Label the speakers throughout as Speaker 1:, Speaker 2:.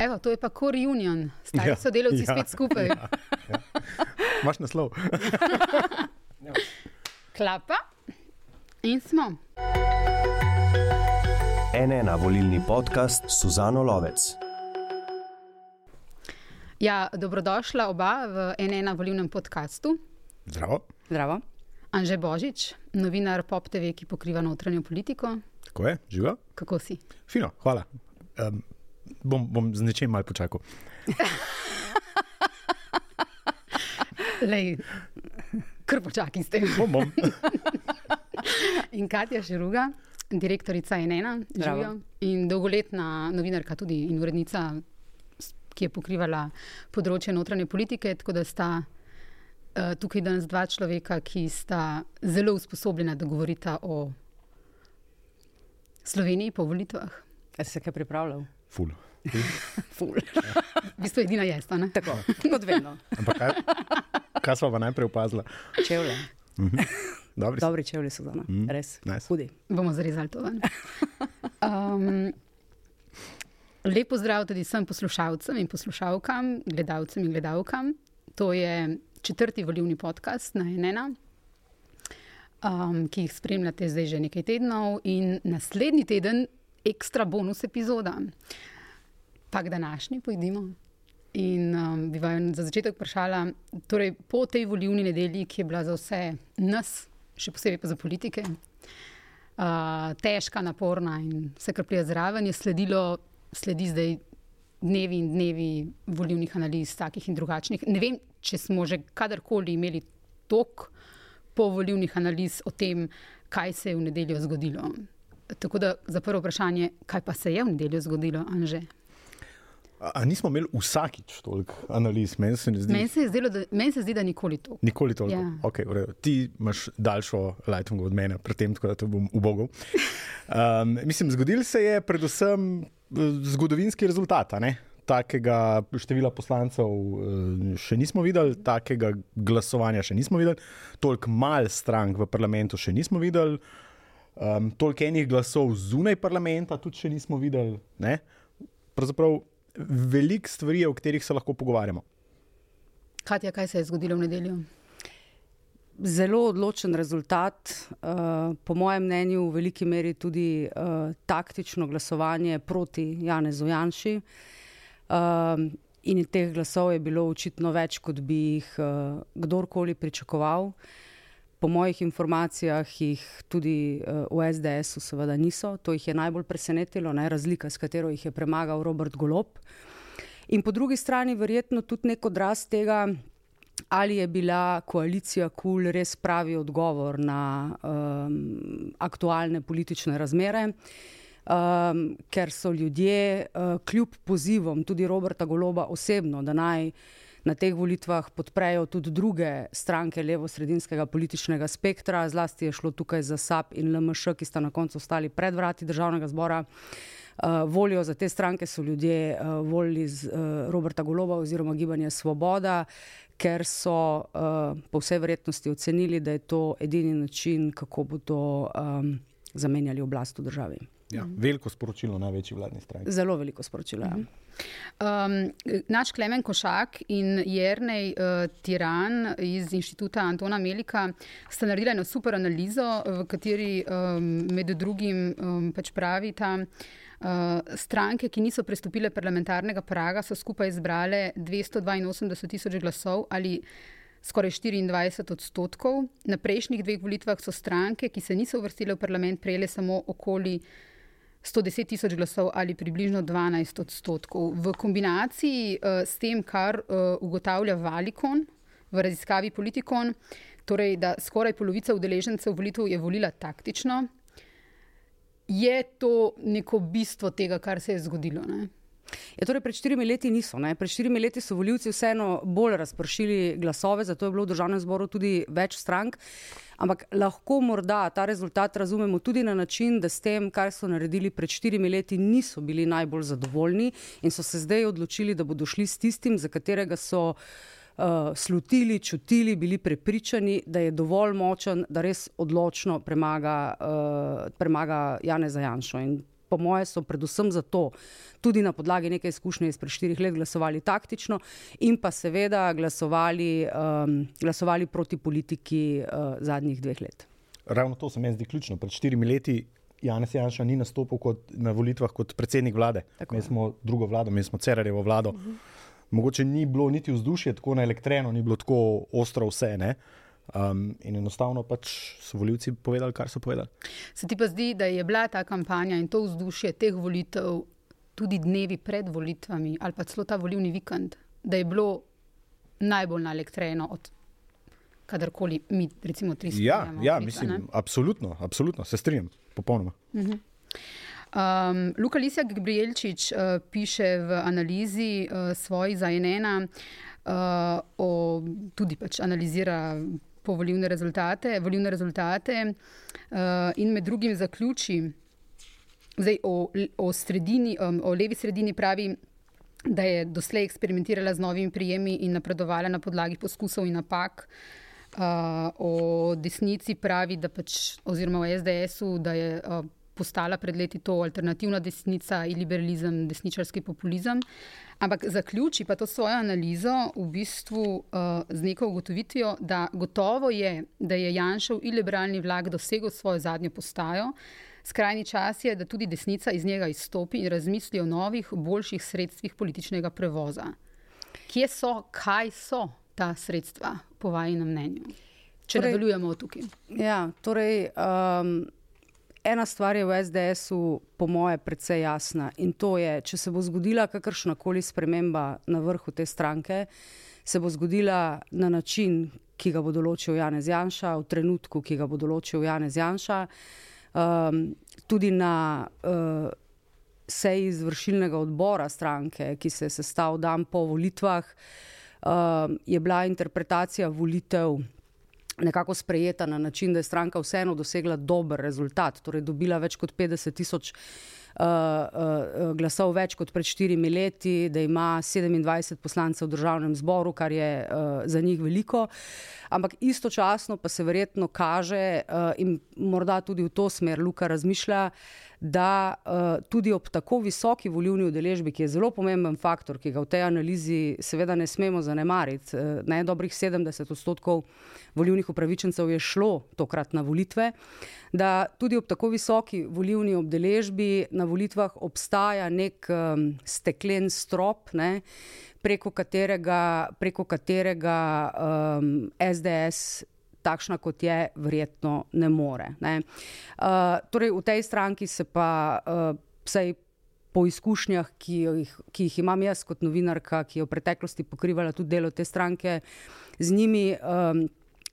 Speaker 1: Evo, to je pa Core Union, stari ja, sodelavci ja, spet skupaj. Ja, ja.
Speaker 2: Imaš naslov.
Speaker 1: Klapa in smo.
Speaker 3: NN volilni podcast Suzano Lovec.
Speaker 1: Ja, dobrodošla oba v NN volilnem podkastu.
Speaker 2: Zdravo.
Speaker 4: Zdravo.
Speaker 1: Anže Božič, novinar Pop TV, ki pokriva notranjo politiko.
Speaker 2: Tako je, živa.
Speaker 1: Kako si?
Speaker 2: Fino, hvala. Um, bom, bom z nečem malo počakal.
Speaker 1: Lej, kar počakaj s tem.
Speaker 2: Bom, bom.
Speaker 1: in Katja Širuga, direktorica Enena, živijo. In dolgoletna novinarka, tudi in urednica, ki je pokrivala področje notranje politike. Tako da sta uh, tukaj danes dva človeka, ki sta zelo usposobljena, da govorita o Sloveniji po volitvah.
Speaker 4: Ali si se kaj pripravljal?
Speaker 2: Ful.
Speaker 4: Ful.
Speaker 1: V bistvu edina je sta.
Speaker 4: Tako, kot vedno.
Speaker 2: Ampak kaj, kaj smo pa najprej opazili?
Speaker 4: Čevlje.
Speaker 2: Mhm. Dobri,
Speaker 4: Dobri čevlji so dano,
Speaker 2: Mhm.
Speaker 4: res.
Speaker 2: Nice.
Speaker 4: Hudi.
Speaker 1: Bomo zarezali to ven. Um, lep pozdrav tudi vsem poslušalcem in poslušalkam, gledalcem in gledalkam. To je četrti volivni podcast na NN, um, ki jih spremljate zdaj že nekaj tednov, in naslednji teden ekstra bonus epizoda. Pa današnji pojdimo. In um, bi vam za začetek vprašala, torej po tej volivni nedelji, ki je bila za vse nas, še posebej pa za politike, uh, težka, naporna in vse, kar prija zraven, je sledilo, sledi zdaj dnevi in dnevi volivnih analiz, takih in drugačnih. Ne vem, če smo že kadarkoli imeli tok po volivnih analiz o tem, kaj se je v nedeljo zgodilo. Tako da za prvo vprašanje, kaj pa se je v nedeljo zgodilo, Anže?
Speaker 2: A, a nismo imeli vsakič toliko analiz, meni se zdi.
Speaker 1: Meni se, zdelo, da, meni se zdi, da nikoli to.
Speaker 2: Nikoli toliko.
Speaker 1: Ja.
Speaker 2: Okay, v redu. Ti imaš daljšo lajtungo od mene, pri tem, tako da te bom ubogal. Um, mislim, zgodil se je predvsem eh, zgodovinski rezultat. Takega števila poslancev eh, še nismo videli, takega glasovanja še nismo videli, toliko mal strank v parlamentu še nismo videli, um, toliko enih glasov zunaj parlamenta tudi še nismo videli. Ne? Pravzaprav veliko stvari, o katerih se lahko pogovarjamo.
Speaker 1: Katja, kaj se je zgodilo v nedeljo?
Speaker 4: Zelo odločen rezultat, uh, po mojem mnenju, v veliki meri tudi uh, taktično glasovanje proti Janezu Janši. Uh, in teh glasov je bilo očitno več, kot bi jih uh, kdorkoli pričakoval. Po mojih informacijah jih tudi uh, v SDS-u seveda niso, to jih je najbolj presenetilo, ne, razlika, s katero jih je premagal Robert Golob. In po drugi strani, verjetno tudi nek odraz tega, ali je bila koalicija KUL cool res pravi odgovor na um, aktualne politične razmere. Um, ker so ljudje, uh, kljub pozivom, tudi Roberta Goloba osebno, da naj na teh volitvah podprejo tudi druge stranke levo-sredinskega političnega spektra, zlasti je šlo tukaj za SAP in LMŠ, ki sta na koncu ostali pred vrati državnega zbora. Uh, volijo za te stranke so ljudje uh, volili z uh, Roberta Goloba oziroma Gibanje Svoboda, ker so uh, po vsej verjetnosti ocenili, da je to edini način, kako bodo um, zamenjali oblast v državi.
Speaker 2: Ja, veliko sporočilo največji vladni stranki.
Speaker 4: Zelo veliko sporočilo. Ja.
Speaker 1: Um, naš Klemen Košak in Jrnej uh, Tiran iz inštituta Antona Melika sta naredila eno super analizo, v kateri um, med drugim um, pač pravita, uh, stranke, ki niso prestopile parlamentarnega praga, so skupaj zbrale 282 tisoč glasov ali skoraj 24 odstotkov. Na prejšnjih dveh volitvah so stranke, ki se niso uvrstile v parlament, prejele samo okoli 110 tisoč glasov ali približno 12 odstotkov. V kombinaciji uh, s tem, kar uh, ugotavlja Valikon v raziskavi Politikon, torej da skoraj polovica udeležencev volitev je volila taktično, je to neko bistvo tega, kar se je zgodilo. Ne?
Speaker 4: Ja, torej pred štirimi leti niso. Ne? Pred štirimi leti so voljivci vseeno bolj razpršili glasove, zato je bilo v državnem zboru tudi več strank. Ampak lahko morda ta rezultat razumemo tudi na način, da s tem, kar so naredili pred štirimi leti, niso bili najbolj zadovoljni in so se zdaj odločili, da bodo šli s tistim, za katerega so. Uh, slutili, čutili, bili prepričani, da je dovolj močen, da res odločno premaga, uh, premaga Janeza Janša. In po moje so predvsem zato, tudi na podlagi neke izkušnje izpred štirih let, glasovali taktično in pa seveda glasovali, um, glasovali proti politiki uh, zadnjih dveh let.
Speaker 2: Ravno to se mi zdi ključno. Pred štirimi leti Janez Janša ni nastopil kot, na volitvah kot predsednik vlade. Mi smo drugo vlado, mi smo Cerarjevo vlado. Uh -huh. Mogoče ni bilo niti vzdušje tako naelektreno, ni bilo tako ostro vse. Ne? Um, in enostavno pač so voljivci povedali, kar so povedali.
Speaker 1: Se ti pa zdi, da je bila ta kampanja in to vzdušje teh volitev tudi dnevi pred volitvami ali pa celo ta volivni vikend, da je bilo najbolj naelektreno od kadarkoli mi, recimo, tri
Speaker 2: stvari. Ja, ja mislim, absolutno, absolutno, se strinjam, popolnoma. Uh -huh.
Speaker 1: Um, Luka Lisjak Gabrielčič uh, piše v analizi uh, svoji za enena, uh, tudi pač analizira po volivne rezultate, volivne rezultate uh, in med drugim zaključi, zdaj o, o, sredini, um, o levi sredini pravi, da je doslej eksperimentirala z novimi prijemi in napredovala na podlagi poskusov in napak. Uh, o desnici pravi, da pač, oziroma o SDS-u, da je uh, postala pred leti to alternativna desnica in liberalizem, desničarski populizem. Ampak zaključi pa to svojo analizo v bistvu uh, z neko ugotovitvijo, da gotovo je, da je Janšov iliberalni vlak dosegel svojo zadnjo postajo. Skrajni čas je, da tudi desnica iz njega izstopi in razmisli o novih, boljših sredstvih političnega prevoza. Kje so, kaj so ta sredstva, po vašem mnenju? Če torej, nadaljujemo tukaj.
Speaker 4: Ja, torej. Um, Ena stvar je v SDS-u, po moje, precej jasna. In to je, če se bo zgodila kakršna koli sprememba na vrhu te stranke, se bo zgodila na način, ki ga bo določil Janez Janša, v trenutku, ki ga bo določil Janez Janša, um, tudi na uh, seji izvršilnega odbora stranke, ki se je sestavil dan po volitvah, um, je bila interpretacija volitev nekako sprejeta na način, da je stranka vseeno dosegla dober rezultat, torej dobila več kot 50 tisoč. Uh, uh, glasov več kot pred štirimi leti, da ima 27 poslancev v državnem zboru, kar je uh, za njih veliko. Ampak istočasno pa se verjetno kaže, uh, in morda tudi v to smer Luka razmišlja, da uh, tudi ob tako visoki volivni udeležbi, ki je zelo pomemben faktor, ki ga v tej analizi seveda ne smemo zanemariti, uh, ne dobrih 70 odstotkov volivnih upravičencev je šlo tokrat na volitve, da tudi ob tako visoki volivni udeležbi na volitvah obstaja nek um, steklen strop. Ne, Preko katerega, preko katerega um, SDS takšna, kot je, verjetno ne more. Ne. Uh, torej, v tej stranki se pa uh, vsej. Po izkušnjah, ki jih, ki jih imam jaz kot novinarka, ki je v preteklosti pokrivala tudi delo te stranke, z njimi um,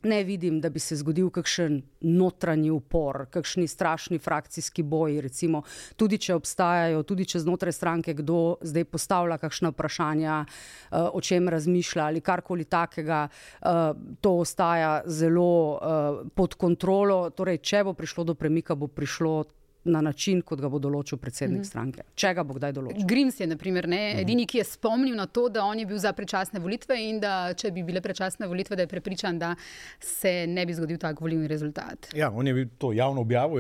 Speaker 4: ne vidim, da bi se zgodil kakšen notranji upor, kakšni strašni frakcijski boji. Recimo, tudi če obstajajo, tudi če znotraj stranke kdo zdaj postavlja kakšna vprašanja, uh, o čem razmišlja ali karkoli takega, uh, to ostaja zelo uh, pod kontrolo. Torej, če bo prišlo do premika, bo prišlo na način, kot ga bo določil predsednik mm -hmm. stranke. Če ga bo kdaj določil.
Speaker 1: Grims je naprimer, ne, mhm. edini, ki je spomnil na to, da on je bil za predčasne volitve in da če bi bile predčasne volitve, da je prepričan, da se ne bi zgodil tak volilni rezultat.
Speaker 2: Ja, on je bil to javno objavil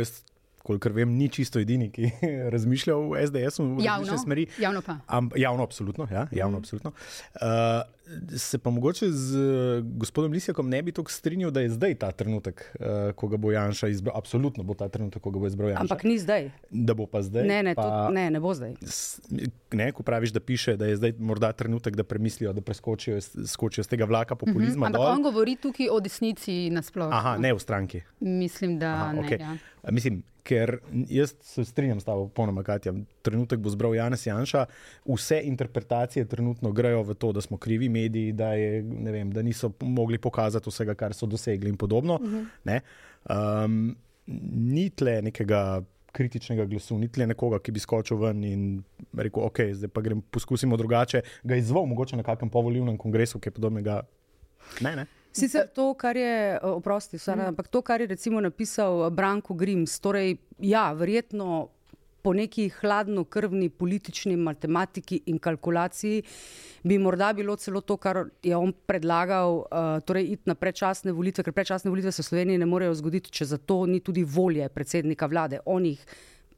Speaker 2: kolikor vem, ni čisto edini, ki razmišlja v SDS-u v
Speaker 1: javno
Speaker 2: smeri.
Speaker 1: Javno pa.
Speaker 2: Am, javno, absolutno. Ja, javno, mm. absolutno. Uh, se pa mogoče z gospodom Lisjakom ne bi tako strinjal, da je zdaj ta trenutek, uh, ko ga bo Janša izbral. Absolutno bo ta trenutek, ko ga bo izbral Janša.
Speaker 4: Ampak ni zdaj.
Speaker 2: Da bo pa zdaj.
Speaker 4: Ne, ne,
Speaker 2: pa,
Speaker 4: to, ne, ne bo zdaj.
Speaker 2: Ne, ko praviš, da piše, da je zdaj morda trenutek, da premislijo, da preskočijo z tega vlaka populizma.
Speaker 1: Mm -hmm. Ampak dol. on govori tukaj o desnici nasplošno.
Speaker 2: Aha, ne v stranki.
Speaker 1: Mislim, da Aha, okay. ne. Ja.
Speaker 2: Mislim, ker jaz se strinjam s tabo, ponoma, Katja. Trenutek bo zbral Janes Janša. Vse interpretacije trenutno grejo v to, da smo krivi mediji, da, je, vem, da niso mogli pokazati vsega, kar so dosegli in podobno. Uh mhm. -huh. um, ni tle nekega. Kritičnega glasu, ni tle nekoga, ki bi skočil ven in rekel: Ok, zdaj pa gremo poskusimo drugače. Ga izval, mogoče na kakšnem povoljivnem kongresu, ki je podobnega. Ne, ne.
Speaker 4: Sicer to, kar je, oprosti, Sara, mm. ampak to, kar je recimo napisal eh, Branko Grims, torej, ja, verjetno po neki hladno-krvni politični matematiki in kalkulaciji bi morda bilo celo to, kar je on predlagal, uh, torej iti na predčasne volitve, ker predčasne volitve se v Sloveniji ne morejo zgoditi, če za to ni tudi volje predsednika vlade. On jih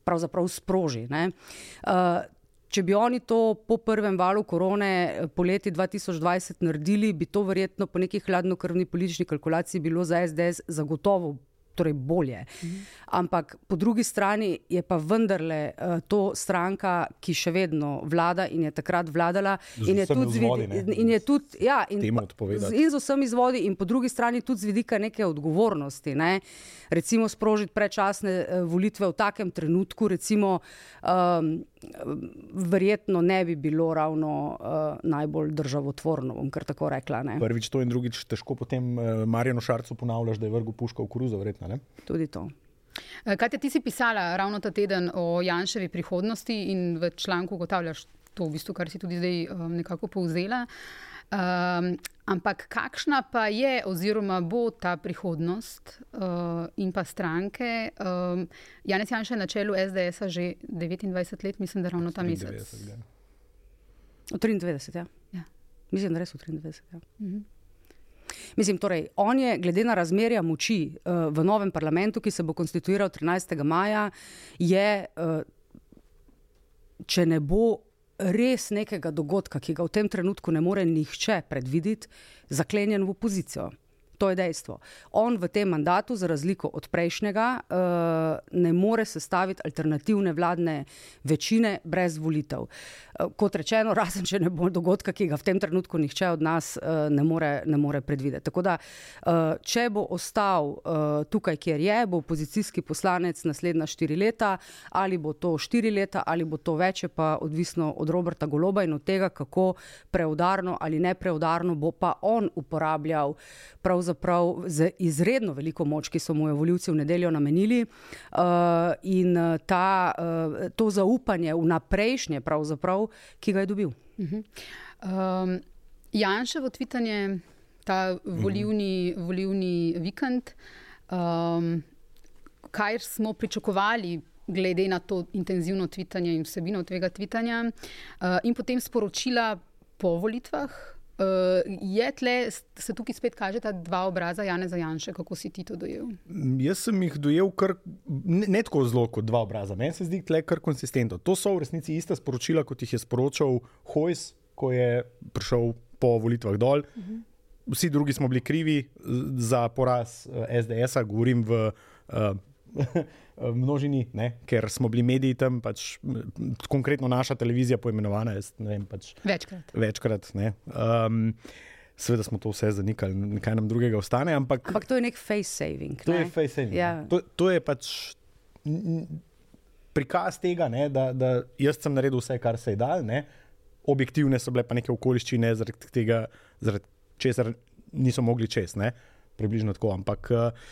Speaker 4: pravzaprav sproži. Uh, če bi oni to po prvem valu korone poleti 2020 naredili, bi to verjetno po neki hladnokrvni politični kalkulaciji bilo za SDS zagotovo torej bolje. Ampak po drugi strani je pa vendarle uh, to stranka, ki še vedno vlada in je takrat vladala.
Speaker 2: Z
Speaker 4: In je tudi,
Speaker 2: vzvodi,
Speaker 4: in je tudi, ja, in, in z vsemi izvodi, in po drugi strani tudi z vidika neke odgovornosti. Ne? Recimo sprožiti predčasne eh, volitve v takem trenutku, recimo, um, verjetno ne bi bilo ravno uh, najbolj državotvorno, bom kar tako rekla. Ne?
Speaker 2: Prvič to in drugič težko potem uh, Marjanu Šarcu ponavljaš, da je vrgel puško v koruzo, verjetno. Ne?
Speaker 4: Tudi to.
Speaker 1: Eh, Kaj ti si pisala ravno ta teden o Janševi prihodnosti in v članku ugotavljaš to, v bistvu, kar si tudi zdaj um, nekako povzela. Um, ampak kakšna pa je, oziroma bo ta prihodnost uh, in pa stranke? Um, Janez Janša je na čelu SDS-a že 29 let, mislim, da ravno ta mesec.
Speaker 2: 93, ja.
Speaker 4: V 93, ja.
Speaker 1: Ja.
Speaker 4: Mislim, da res v 93. Ja. Mislim, torej, on je, glede na razmerja moči uh, v novem parlamentu, ki se bo konstituiral 13. maja, je, uh, če ne bo res nekega dogodka, ki ga v tem trenutku ne more nihče predvideti, zaklenjen v opozicijo. To je dejstvo. On v tem mandatu, za razliko od prejšnjega, uh, ne more sestaviti alternativne vladne večine brez volitev. Uh, kot rečeno, razen če ne bo dogodka, ki ga v tem trenutku nihče od nas uh, ne, more, ne more predvideti. Tako da, če bo ostal tukaj, kjer je, bo opozicijski poslanec naslednja štiri leta, ali bo to štiri leta, ali bo to več, pa odvisno od Roberta Goloba in od tega, kako preudarno ali ne preudarno bo pa on uporabljal pravzaprav z izredno veliko moč, ki so mu jo voljivci v nedeljo namenili. Uh, in uh, ta, uh, to zaupanje v naprejšnje, ki ga je dobil.
Speaker 1: Um, Janševo tvitanje, ta volivni, volivni vikend, um, kaj smo pričakovali, glede na to intenzivno tvitanje in vsebino tega tvitanja, uh, in potem sporočila po volitvah. Uh, je tle, se tukaj spet kaže ta dva obraza Janeza Janše, kako si ti to dojel?
Speaker 2: Jaz sem jih dojel kar ne, ne tako zelo kot dva obraza. Meni se zdi tle kar konsistentno. To so v resnici ista sporočila, kot jih je sporočal Hojs, ko je prišel po volitvah dol. Vsi drugi smo bili krivi za poraz eh, SDS-a, govorim v uh, množini, ne? ker smo bili mediji tam, pač, konkretno naša televizija, poimenovana, jaz vem, pač
Speaker 1: Večkrat.
Speaker 2: večkrat. ne. Um, Seveda smo to vse zanikali, kaj nam drugega ostane, ampak
Speaker 4: Ampak to je nek face saving.
Speaker 2: To
Speaker 4: ne?
Speaker 2: je face saving.
Speaker 4: Ja.
Speaker 2: To, to je pač prikaz tega, ne, da, da jaz sem naredil vse, kar se je dal. Ne. Objektivne so bile pa neke okoliščine, zaradi tega, zaradi česar niso mogli čez. Ne. Približno tako. Ampak uh,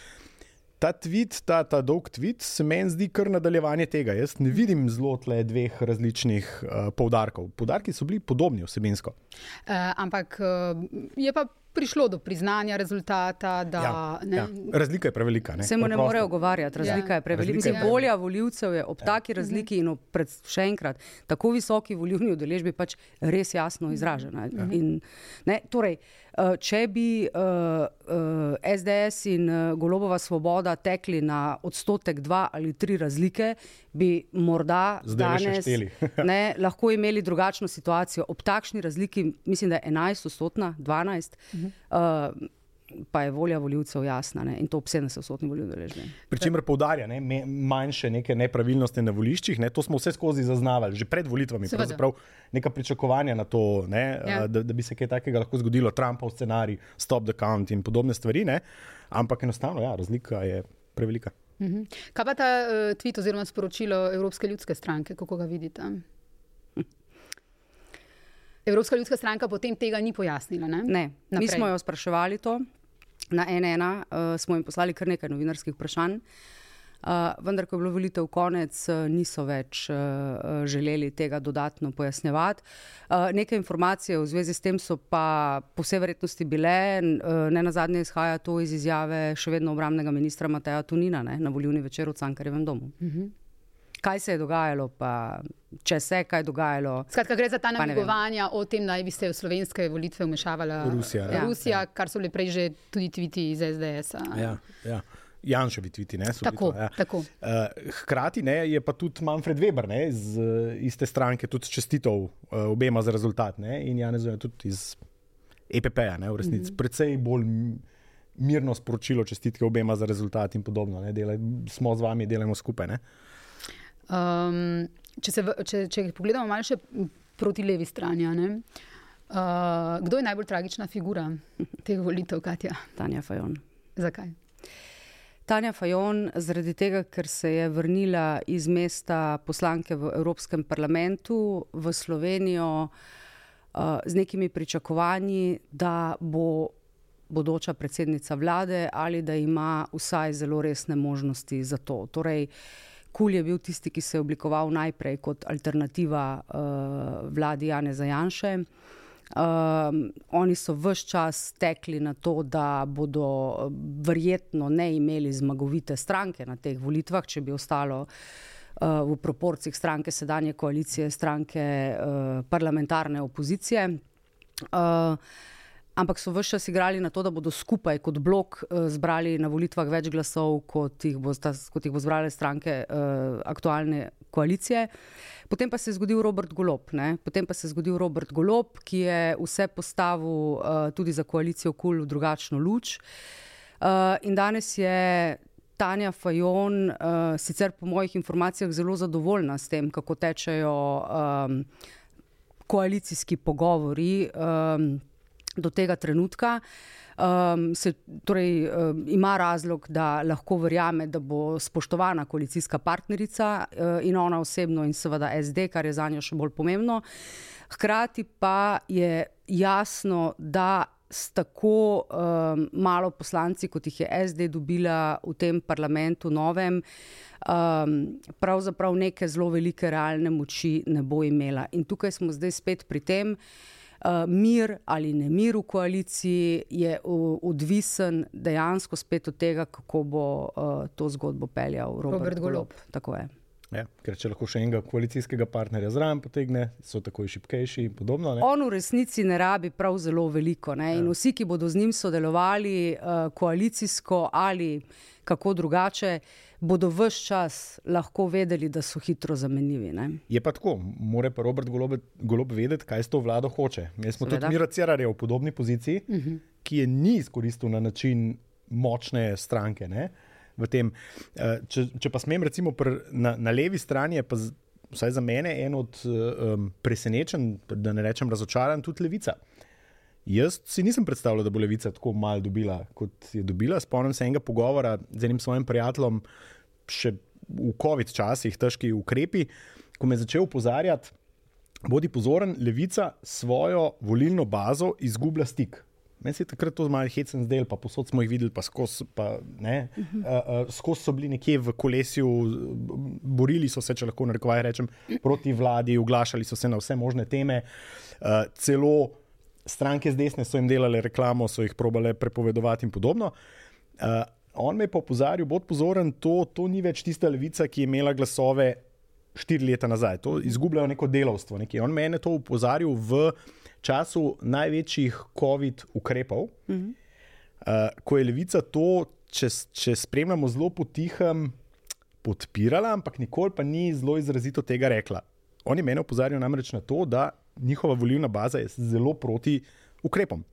Speaker 2: ta tweet, ta, ta dolg tweet, se meni zdi kar nadaljevanje tega. Jaz ne vidim zelo tle dveh različnih uh, poudarkov. Poudarki so bili podobni vsebinsko.
Speaker 1: Uh, ampak uh, je pa prišlo do priznanja rezultata, da
Speaker 2: Ja,
Speaker 1: ne,
Speaker 2: ja. Razlika je prevelika. Ne.
Speaker 4: Se mu ne more ogovarjati, razlika
Speaker 1: Ja.
Speaker 4: je prevelika.
Speaker 2: Razlika je
Speaker 4: Mislim, volja voljivcev je ob taki razliki in ob, pred, še enkrat, tako visoki volivni udeležbi pač res jasno izražena. In, ne, torej, če bi uh, uh, SDS in Golobova svoboda tekli na odstotek dva ali tri razlike, bi morda
Speaker 2: Zdajle še
Speaker 4: danes ne, lahko imeli drugačno situacijo. Ob takšni razliki, mislim, da je 11 odstotna, 12. Uh, Pa je volja voljivcev jasna ne? in to ob 70-odstotni volilni udeležbi.
Speaker 2: Pričemer poudarja ne, me- manjše neke nepravilnosti na voliščih. Ne, to smo vse skozi zaznavali, že pred volitvami. Pravzaprav Neka pričakovanja na to, ne,
Speaker 1: Ja.
Speaker 2: ja. da, da bi se kaj takega lahko zgodilo, Trumpov scenarij, stop the count in podobne stvari. Ne. Ampak enostavno, ja, razlika je prevelika.
Speaker 1: Mhm. Kaj pa ta uh, tweet oziroma sporočilo Evropske ljudske stranke, kako ga vidite? Evropska ljudska stranka potem tega ni pojasnila. Ne?
Speaker 4: Ne, mi
Speaker 1: Naprej.
Speaker 4: smo jo spraševali to, na NN uh, smo jim poslali kar nekaj novinarskih vprašanj. Uh, vendar, ko je bilo volitev konec, uh, niso več uh, želeli tega dodatno pojasnjevati. Uh, nekaj informacije v zvezi s tem so pa po vsej verjetnosti bile, uh, ne na zadnje izhaja to iz izjave še vedno obramnega ministra Mateja Tunina ne, na volivni večer v Cankarjevem domu. Uh -huh. Kaj se je dogajalo, pa če se je kaj dogajalo.
Speaker 1: Skratka, gre za ta namigovanja o tem, da bi se v slovenske volitve vmešavala
Speaker 2: Rusija, ja.
Speaker 1: Rusija kar so bili prej že tudi tviti iz SDS-a.
Speaker 2: Ja, ja. Janševi tviti. Ne, so bili
Speaker 1: Tako,
Speaker 2: to, ja.
Speaker 1: tako.
Speaker 2: Uh, hkrati ne, je pa tudi Manfred Weber ne, iz uh, iste stranke tudi čestitev uh, obema za rezultat ne, in Janez je tudi iz EPP-ja, ne, v resnici. Mm -hmm. Predvsej bolj mirno sporočilo čestitke obema za rezultat in podobno. Ne, delaj, smo z vami, delamo skupaj. Ne.
Speaker 1: Um, če, se, če, če pogledamo malo še proti levi strani, ne, uh, kdo je najbolj tragična figura teh volitev, Katja?
Speaker 4: Tanja Fajon.
Speaker 1: Zakaj?
Speaker 4: Tanja Fajon, zaradi tega, ker se je vrnila iz mesta poslanke v Evropskem parlamentu v Slovenijo uh, z nekimi pričakovanji, da bo bodoča predsednica vlade ali da ima vsaj zelo resne možnosti za to. Torej, Kul je bil tisti, ki se je oblikoval najprej kot alternativa uh, vladi Jane Zajanše. Um, oni so vse čas tekli na to, da bodo eh, verjetno ne imeli zmagovite stranke na teh volitvah, če bi ostalo uh, v proporcijah stranke sedanje koalicije, stranke uh, parlamentarne opozicije. Uh, ampak so vse čas igrali na to, da bodo skupaj kot blok uh, zbrali na volitvah več glasov, kot jih, bo, sta, kot jih bo zbrale stranke uh, aktualne koalicije. Potem pa se je zgodil Robert Golop. Ne? Potem pa se je zgodil Robert Golop, ki je vse postavil uh, tudi za koalicijo KUL v drugačno luč. Uh, in danes je Tanja Fajon, uh, sicer po mojih informacijah, zelo zadovoljna s tem, kako tečejo um, koalicijski pogovori um, do tega trenutka. Um, se, torej, um, ima razlog, da lahko verjame, da bo spoštovana koalicijska partnerica uh, in ona osebno, in seveda SD, kar je za njo še bolj pomembno. Hkrati pa je jasno, da s tako um, malo poslanci, kot jih je SD dobila v tem parlamentu novem, um, pravzaprav neke zelo velike realne moči ne bo imela. In tukaj smo zdaj spet pri tem. Uh, mir ali ne mir v koaliciji je uh, odvisen dejansko spet od tega, kako bo uh, to zgodbo peljal Robert,
Speaker 1: Robert Golob.
Speaker 4: Golob. Tako je.
Speaker 2: Ja, ker če lahko še enega koalicijskega partnerja zraven potegne, so takoj šipkejši in podobno. Ne.
Speaker 4: On v resnici ne rabi prav zelo veliko. Ne? In vsi, ki bodo z njim sodelovali uh, koalicijsko ali kako drugače, bodo vse čas lahko vedeli, da so hitro zamenljivi. Ne?
Speaker 2: Je pa tako, mora pa Robert Golob, Golob vedeti, kaj s to vlado hoče. Mi smo
Speaker 4: Seveda.
Speaker 2: tudi Mira Cerarja v podobni poziciji, uh -huh. ki je ni izkoristil na način močne stranke. Ne? V tem, eh, če, če pa smem, recimo pr, na, na levi strani je pa vsaj za mene en od um, presenečen, da ne rečem razočaran, tudi levica. Jaz si nisem predstavljal, da bo levica tako malo dobila, kot je dobila. Spomnim se enega pogovora z enim svojim prijateljem, še v COVID časih, težki ukrepi, ko me je začel opozarjati, bodi pozoren, levica svojo volilno bazo izgublja stik. Meni se je takrat to malo hecen zdel, pa posod smo jih videli, pa skozi uh, uh, skos so bili nekje v kolesju, borili so se, če lahko narekovaj rečem, proti vladi, oglašali so se na vse možne teme. Uh, celo stranke z desne so jim delale reklamo, so jih probale prepovedovati in podobno. Uh, on me je pa opozoril, bod pozoren, to, to ni več tista levica, ki je imela glasove štiri leta nazaj. To izgubljajo neko delovstvo. Nekaj. On me je to opozoril v času največjih COVID ukrepov, uh -huh. uh, ko je levica to, če, če spremljamo zelo potihem, podpirala, ampak nikoli pa ni zelo izrazito tega rekla. Oni mene opozarjajo namreč na to, da njihova volilna baza je zelo proti ukrepom.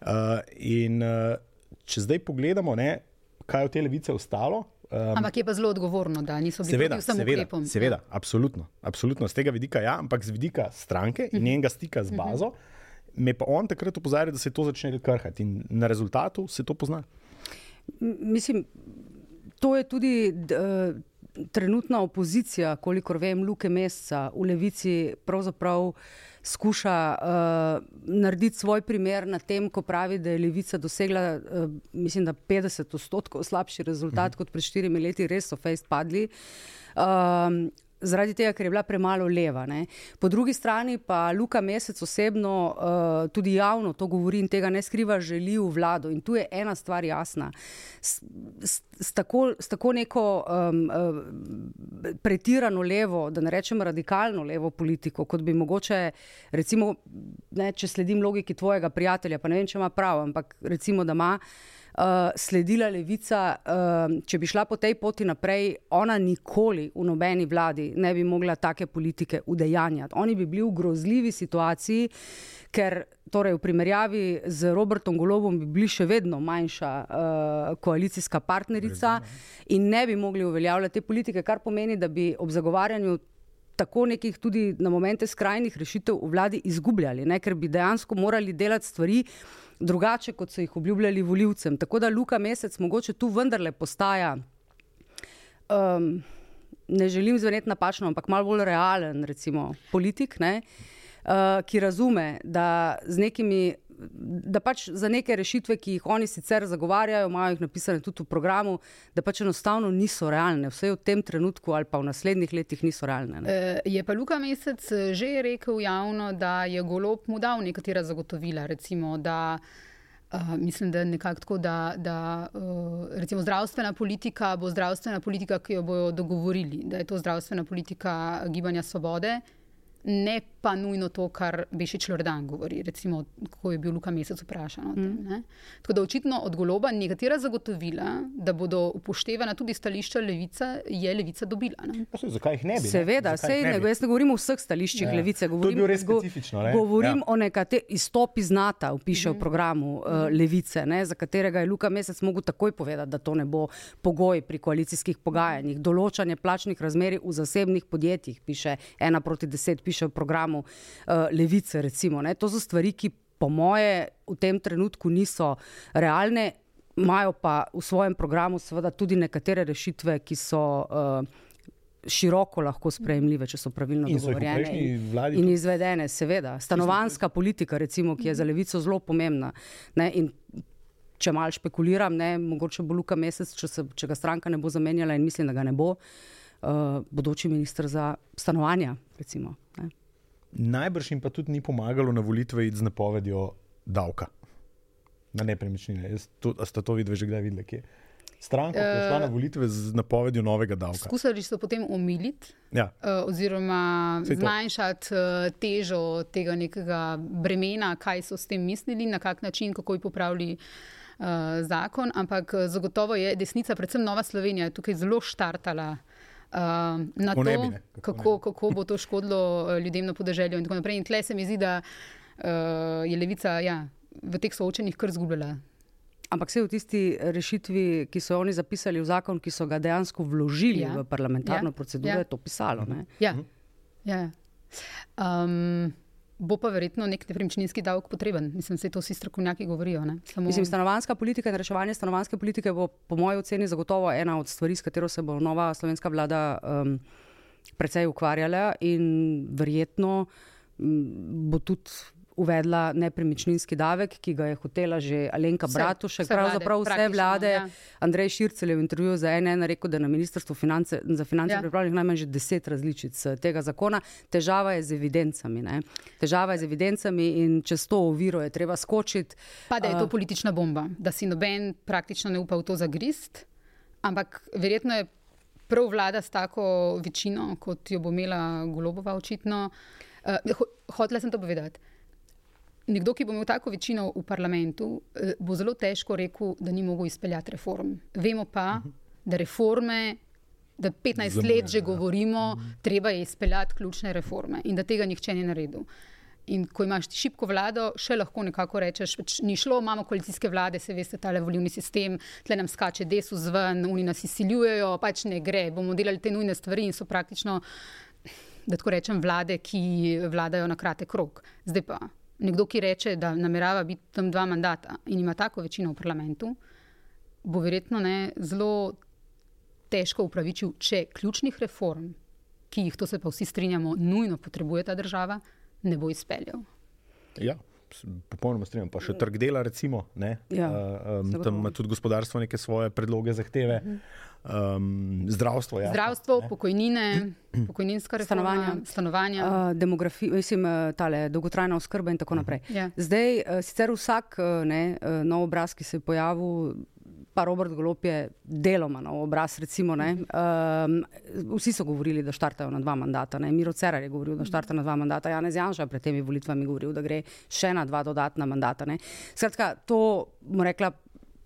Speaker 2: Uh, in uh, če zdaj pogledamo, ne, kaj je od te levice ostalo.
Speaker 1: Um, ampak je pa zelo odgovorno, da niso bili
Speaker 2: seveda,
Speaker 1: proti vsem
Speaker 2: seveda,
Speaker 1: ukrepom.
Speaker 2: Seveda, absolutno, absolutno. Z tega vidika ja, ampak z vidika stranke in njenega stika z bazo, uh -huh. me pa on takrat opozarja, da se to začne krhati in na rezultatu se to pozna.
Speaker 4: M mislim, to je tudi. Uh, Trenutna opozicija, kolikor vem, Luke Mesca v levici pravzaprav skuša uh, narediti svoj primer na tem, ko pravi, da je levica dosegla, uh, mislim, da 50 odstotkov slabši rezultat mm. kot pred štirimi leti, res so fejst padli. Um, Zaradi tega, ker je bila premalo leva. Ne. Po drugi strani pa Luka Mesec osebno uh, tudi javno to govori in tega ne skriva, želi v vlado. In tu je ena stvar jasna. S, s, s, tako, s tako neko um, uh, pretirano levo, da ne rečem radikalno levo politiko, kot bi mogoče, recimo, ne, če sledim logiki tvojega prijatelja, pa ne vem, če ima prav, ampak recimo, da ima. Uh, sledila levica, uh, če bi šla po tej poti naprej, ona nikoli v nobeni vladi ne bi mogla take politike udejanjati. Oni bi bili v grozljivi situaciji, ker torej, v primerjavi z Robertom Golobom bi bili še vedno manjša uh, koalicijska partnerica in ne bi mogli uveljavljati te politike, kar pomeni, da bi ob zagovarjanju tako nekih tudi na momente skrajnih rešitev v vladi izgubljali, ne? ker bi dejansko morali delati stvari drugače, kot so jih obljubljali voljivcem. Tako da Luka Mesec mogoče tu vendarle postaja. Um, Ne želim zveneti napačno, ampak malo bolj realen, recimo, politik, ne, uh, ki razume, da z nekimi da pač za neke rešitve, ki jih oni sicer zagovarjajo, imajo jih napisane tudi v programu, da pač enostavno niso realne, vse v tem trenutku ali pa v naslednjih letih niso realne. Ne.
Speaker 1: Je pa Luka Mesec eh, že rekel javno, da je golob mu dal nekatera zagotovila, recimo, da. Uh, mislim, da je nekako tako, da, da uh, recimo zdravstvena politika bo zdravstvena politika, ki jo bodo dogovorili, da je to zdravstvena politika Gibanja Svobode, ne pa nujno to, kar Bešič Lordan govori, recimo, ko je bil Luka Mesec vprašan o tem. Mm. Tako da očitno od goloba nekatera zagotovila, da bodo upoštevana tudi stališča levice, je levica dobila.
Speaker 2: Se, zakaj jih ne bi?
Speaker 4: Seveda, sej, ne, jaz ne govorim o vseh stališčih ja. levice, govorim,
Speaker 2: specifično. Ne?
Speaker 4: Govorim ja. o nekaterih izstopi znata, piše mm. v programu uh, levice, ne, za katerega je Luka Mesec mogel takoj povedati, da to ne bo pogoj pri koalicijskih pogajanjih. Določanje plačnih razmeri v zasebnih podjetjih, piše ena proti deset, piše v programu programu uh, Levice. Recimo, to so stvari, ki po moje v tem trenutku niso realne, imajo pa v svojem programu seveda tudi nekatere rešitve, ki so. Uh, Široko lahko sprejemljive, če so pravilno dogovorjene in, in izvedene, seveda. Stanovanska politika, recimo, ki je za levico zelo pomembna. Ne, če malo špekuliram, ne, mogoče bo Luka Mesec, če, se, če ga stranka ne bo zamenjala, in mislim, da ga ne bo, uh, bodoči ministr za stanovanja. Recimo,
Speaker 2: Najbrž jim pa tudi ni pomagalo na volitve iti z napovedjo davka na nepremičnine. Ste to videli že kdaj videli? Kje? Stranka je šla na eh, volitve z napovedjo novega davka.
Speaker 1: Skušali so potem omiliti, ja. uh, oziroma zmanjšati uh, težo tega nekega bremena, kaj so s tem mislili, na kak način, kako bi popravili uh, zakon. Ampak zagotovo je desnica, predvsem Nova Slovenija, tukaj zelo štartala uh, na to, kako, kako, kako bo to škodilo uh, ljudem na podeželju. In tako naprej. In tle se mi zdi, da uh, je levica ja, v teh soočenjih kar zgubljala.
Speaker 4: Ampak vse v tisti rešitvi, ki so oni zapisali v zakon, ki so ga dejansko vložili ja. v parlamentarno ja. proceduro, ja. je to pisalo.
Speaker 1: Ja. Ja. Um, bo pa verjetno nek nepremičninski davek potreben. Mislim, da to vsi strokovnjaki govorijo.
Speaker 4: Samo... Mislim, stanovanska politika in reševanje stanovanske politike bo, po mojem oceni, zagotovo ena od stvari, s katero se bo nova slovenska vlada um, precej ukvarjala in verjetno um, bo tudi uvedla nepremičninski davek, ki ga je hotela že Alenka vse, Bratušek, vse pravzaprav vlade, vse vlade. Ja. Andrej Šircel je v intervjuju za NN rekel, da je na Ministrstvu finance, za finance ja. pripravljenih najmanj že deset različic eh, tega zakona. Težava je z evidencami. Ne? Težava je z evidencami in čez to oviro je treba skočiti.
Speaker 1: Pa da je to uh, politična bomba, da si noben praktično ne upa v to zagrist, ampak verjetno je prav vlada s tako večino, kot jo bo imela Golobova očitno. Uh, Hotela sem to povedati nekdo, ki bo imel tako večino v parlamentu, eh, bo zelo težko rekel, da ni mogel izpeljati reform. Vemo pa, uh -huh. da reforme, da 15 Zamne, let že ja. govorimo, uh -huh. treba je izpeljati ključne reforme in da tega nihče ni naredil. In ko imaš ti šibko vlado, še lahko nekako rečeš, pač ni šlo, imamo koalicijske vlade, se veste, ta volivni sistem, tle nam skače desu zven, oni nas izsiljujejo, pač ne gre, bomo delali te nujne stvari in so praktično, da tako rečem, vlade, ki vladajo na kratek rok. Zdaj pa nekdo, ki reče, da namerava biti tam dva mandata in ima tako večino v parlamentu, bo verjetno ne, zelo težko upravičil, če ključnih reform, ki jih, to se pa vsi strinjamo, nujno potrebuje ta država, ne bo izpeljal.
Speaker 2: Ja. Popolnoma strinjam. Pa še trg dela, recimo, ja, uh, um, tam ima tudi gospodarstvo neke svoje predloge, zahteve. Uh -huh um, zdravstvo. Ja,
Speaker 1: zdravstvo, ne? pokojnine, pokojninska reforma, stanovanja. stanovanja.
Speaker 4: Uh, demografija, mislim, uh, tale, dolgotrajna oskrba in tako naprej. Ja. Zdaj, uh, sicer vsak uh, ne, uh, nov obraz, ki se je pojavil. Pa Robert Golop je deloma na obraz. Recimo, um, vsi so govorili, da štartajo na dva mandata. Ne? Miro Cerar je govoril, da štartajo na dva mandata. Janez Janša pred temi volitvami govoril, da gre še na dva dodatna mandata. Ne? Skratka, to, rekla,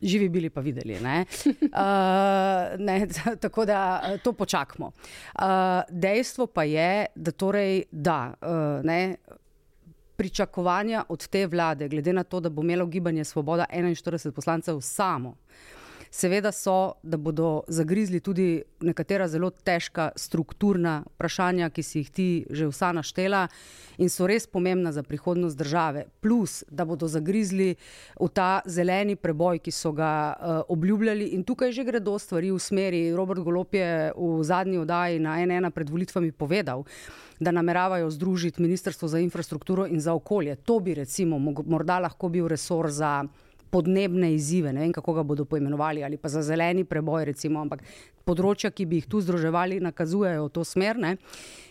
Speaker 4: živi bili pa videli. Ne? Uh, ne, tako da to počakamo. Uh, dejstvo pa je, da torej da. Uh, ne, Pričakovanja od te vlade, glede na to, da bo imelo gibanje Svoboda 41 poslancev samo, Seveda so, da bodo zagrizli tudi nekatera zelo težka strukturna vprašanja, ki si jih ti že vsa naštela in so res pomembna za prihodnost države. Plus, da bodo zagrizli v ta zeleni preboj, ki so ga uh, obljubljali in tukaj že gredo stvari v smeri. Robert Golop je v zadnji oddaji na NN pred volitvami povedal, da nameravajo združiti Ministrstvo za infrastrukturo in za okolje. To bi recimo morda lahko bil resor za podnebne izzive, ne vem, kako ga bodo poimenovali, ali pa za zeleni preboj, recimo, ampak področja, ki bi jih tu združevali, nakazujejo v to smer. Ne.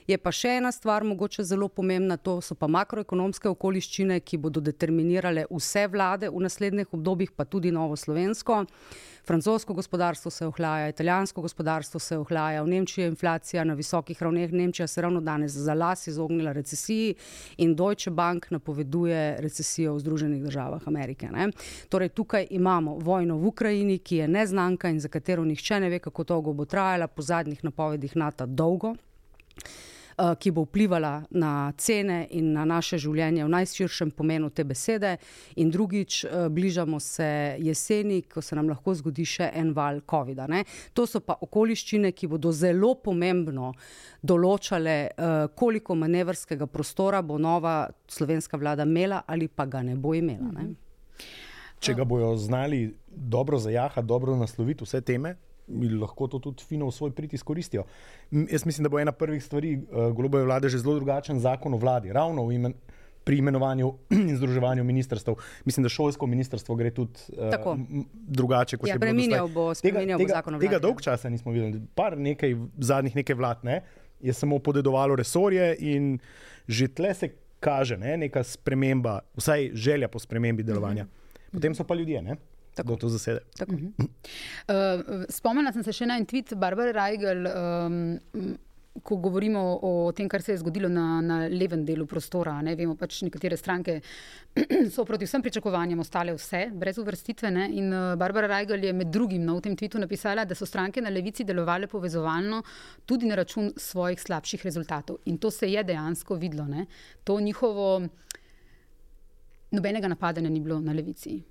Speaker 4: Je pa še ena stvar, mogoče zelo pomembna, to so pa makroekonomske okoliščine, ki bodo determinirale vse vlade v naslednjih obdobjih, pa tudi novo slovensko. Francosko gospodarstvo se ohlaja, italijansko gospodarstvo se ohlaja, v Nemčiji je inflacija na visokih ravneh, Nemčija se ravno danes za las izognila recesiji in Deutsche Bank napoveduje recesijo v Združenih državah Amerike. Ne? Torej, tukaj imamo vojno v Ukrajini, ki je neznanka in za katero nihče ne ve, kako dolgo bo trajala, po zadnjih napovedih NATO dolgo. Eh, ki bo vplivala na cene in na naše življenje v najširšem pomenu te besede. In drugič, eh, bližamo se jeseni, ko se nam lahko zgodi še en val COVID-a. To so pa okoliščine, ki bodo zelo pomembno določale, eh, koliko manevrskega prostora bo nova slovenska vlada imela ali pa ga ne bo imela. Ne?
Speaker 2: Če ga bojo znali dobro zajahati, dobro nasloviti vse teme, lahko to tudi fino v svoj prid izkoristijo. Jaz mislim, da bo ena prvih stvari uh, globove vlade že zelo drugačen zakon o vladi, ravno imen, pri imenovanju in združevanju ministrstv. Mislim, da šolsko ministrstvo gre tudi uh, drugače.
Speaker 4: Ja, preminjal bo, tega,
Speaker 2: tega,
Speaker 4: zakon o vladi.
Speaker 2: Tega dolg časa nismo videli, par nekaj zadnjih nekaj vlad ne, je samo podedovalo resorje in že tle se kaže ne, neka sprememba, vsaj želja po spremembi delovanja. Mm -hmm. Potem so pa ljudje. Ne. Tako to zasede.
Speaker 1: Uh -huh. uh, spomnila sem se še na en tweet Barbara Reigel. Um, Ko govorimo o tem, kar se je zgodilo na, na levem delu prostora, ne vemo, pač nekatere stranke so proti vsem pričakovanjem ostale vse, brez uvrstitve. Ne? In uh, Barbara Reigel je med drugim na tem tvitu napisala, da so stranke na levici delovale povezovalno tudi na račun svojih slabših rezultatov. In to se je dejansko videlo. Ne? To njihovo nobenega napadanja ni bilo na levici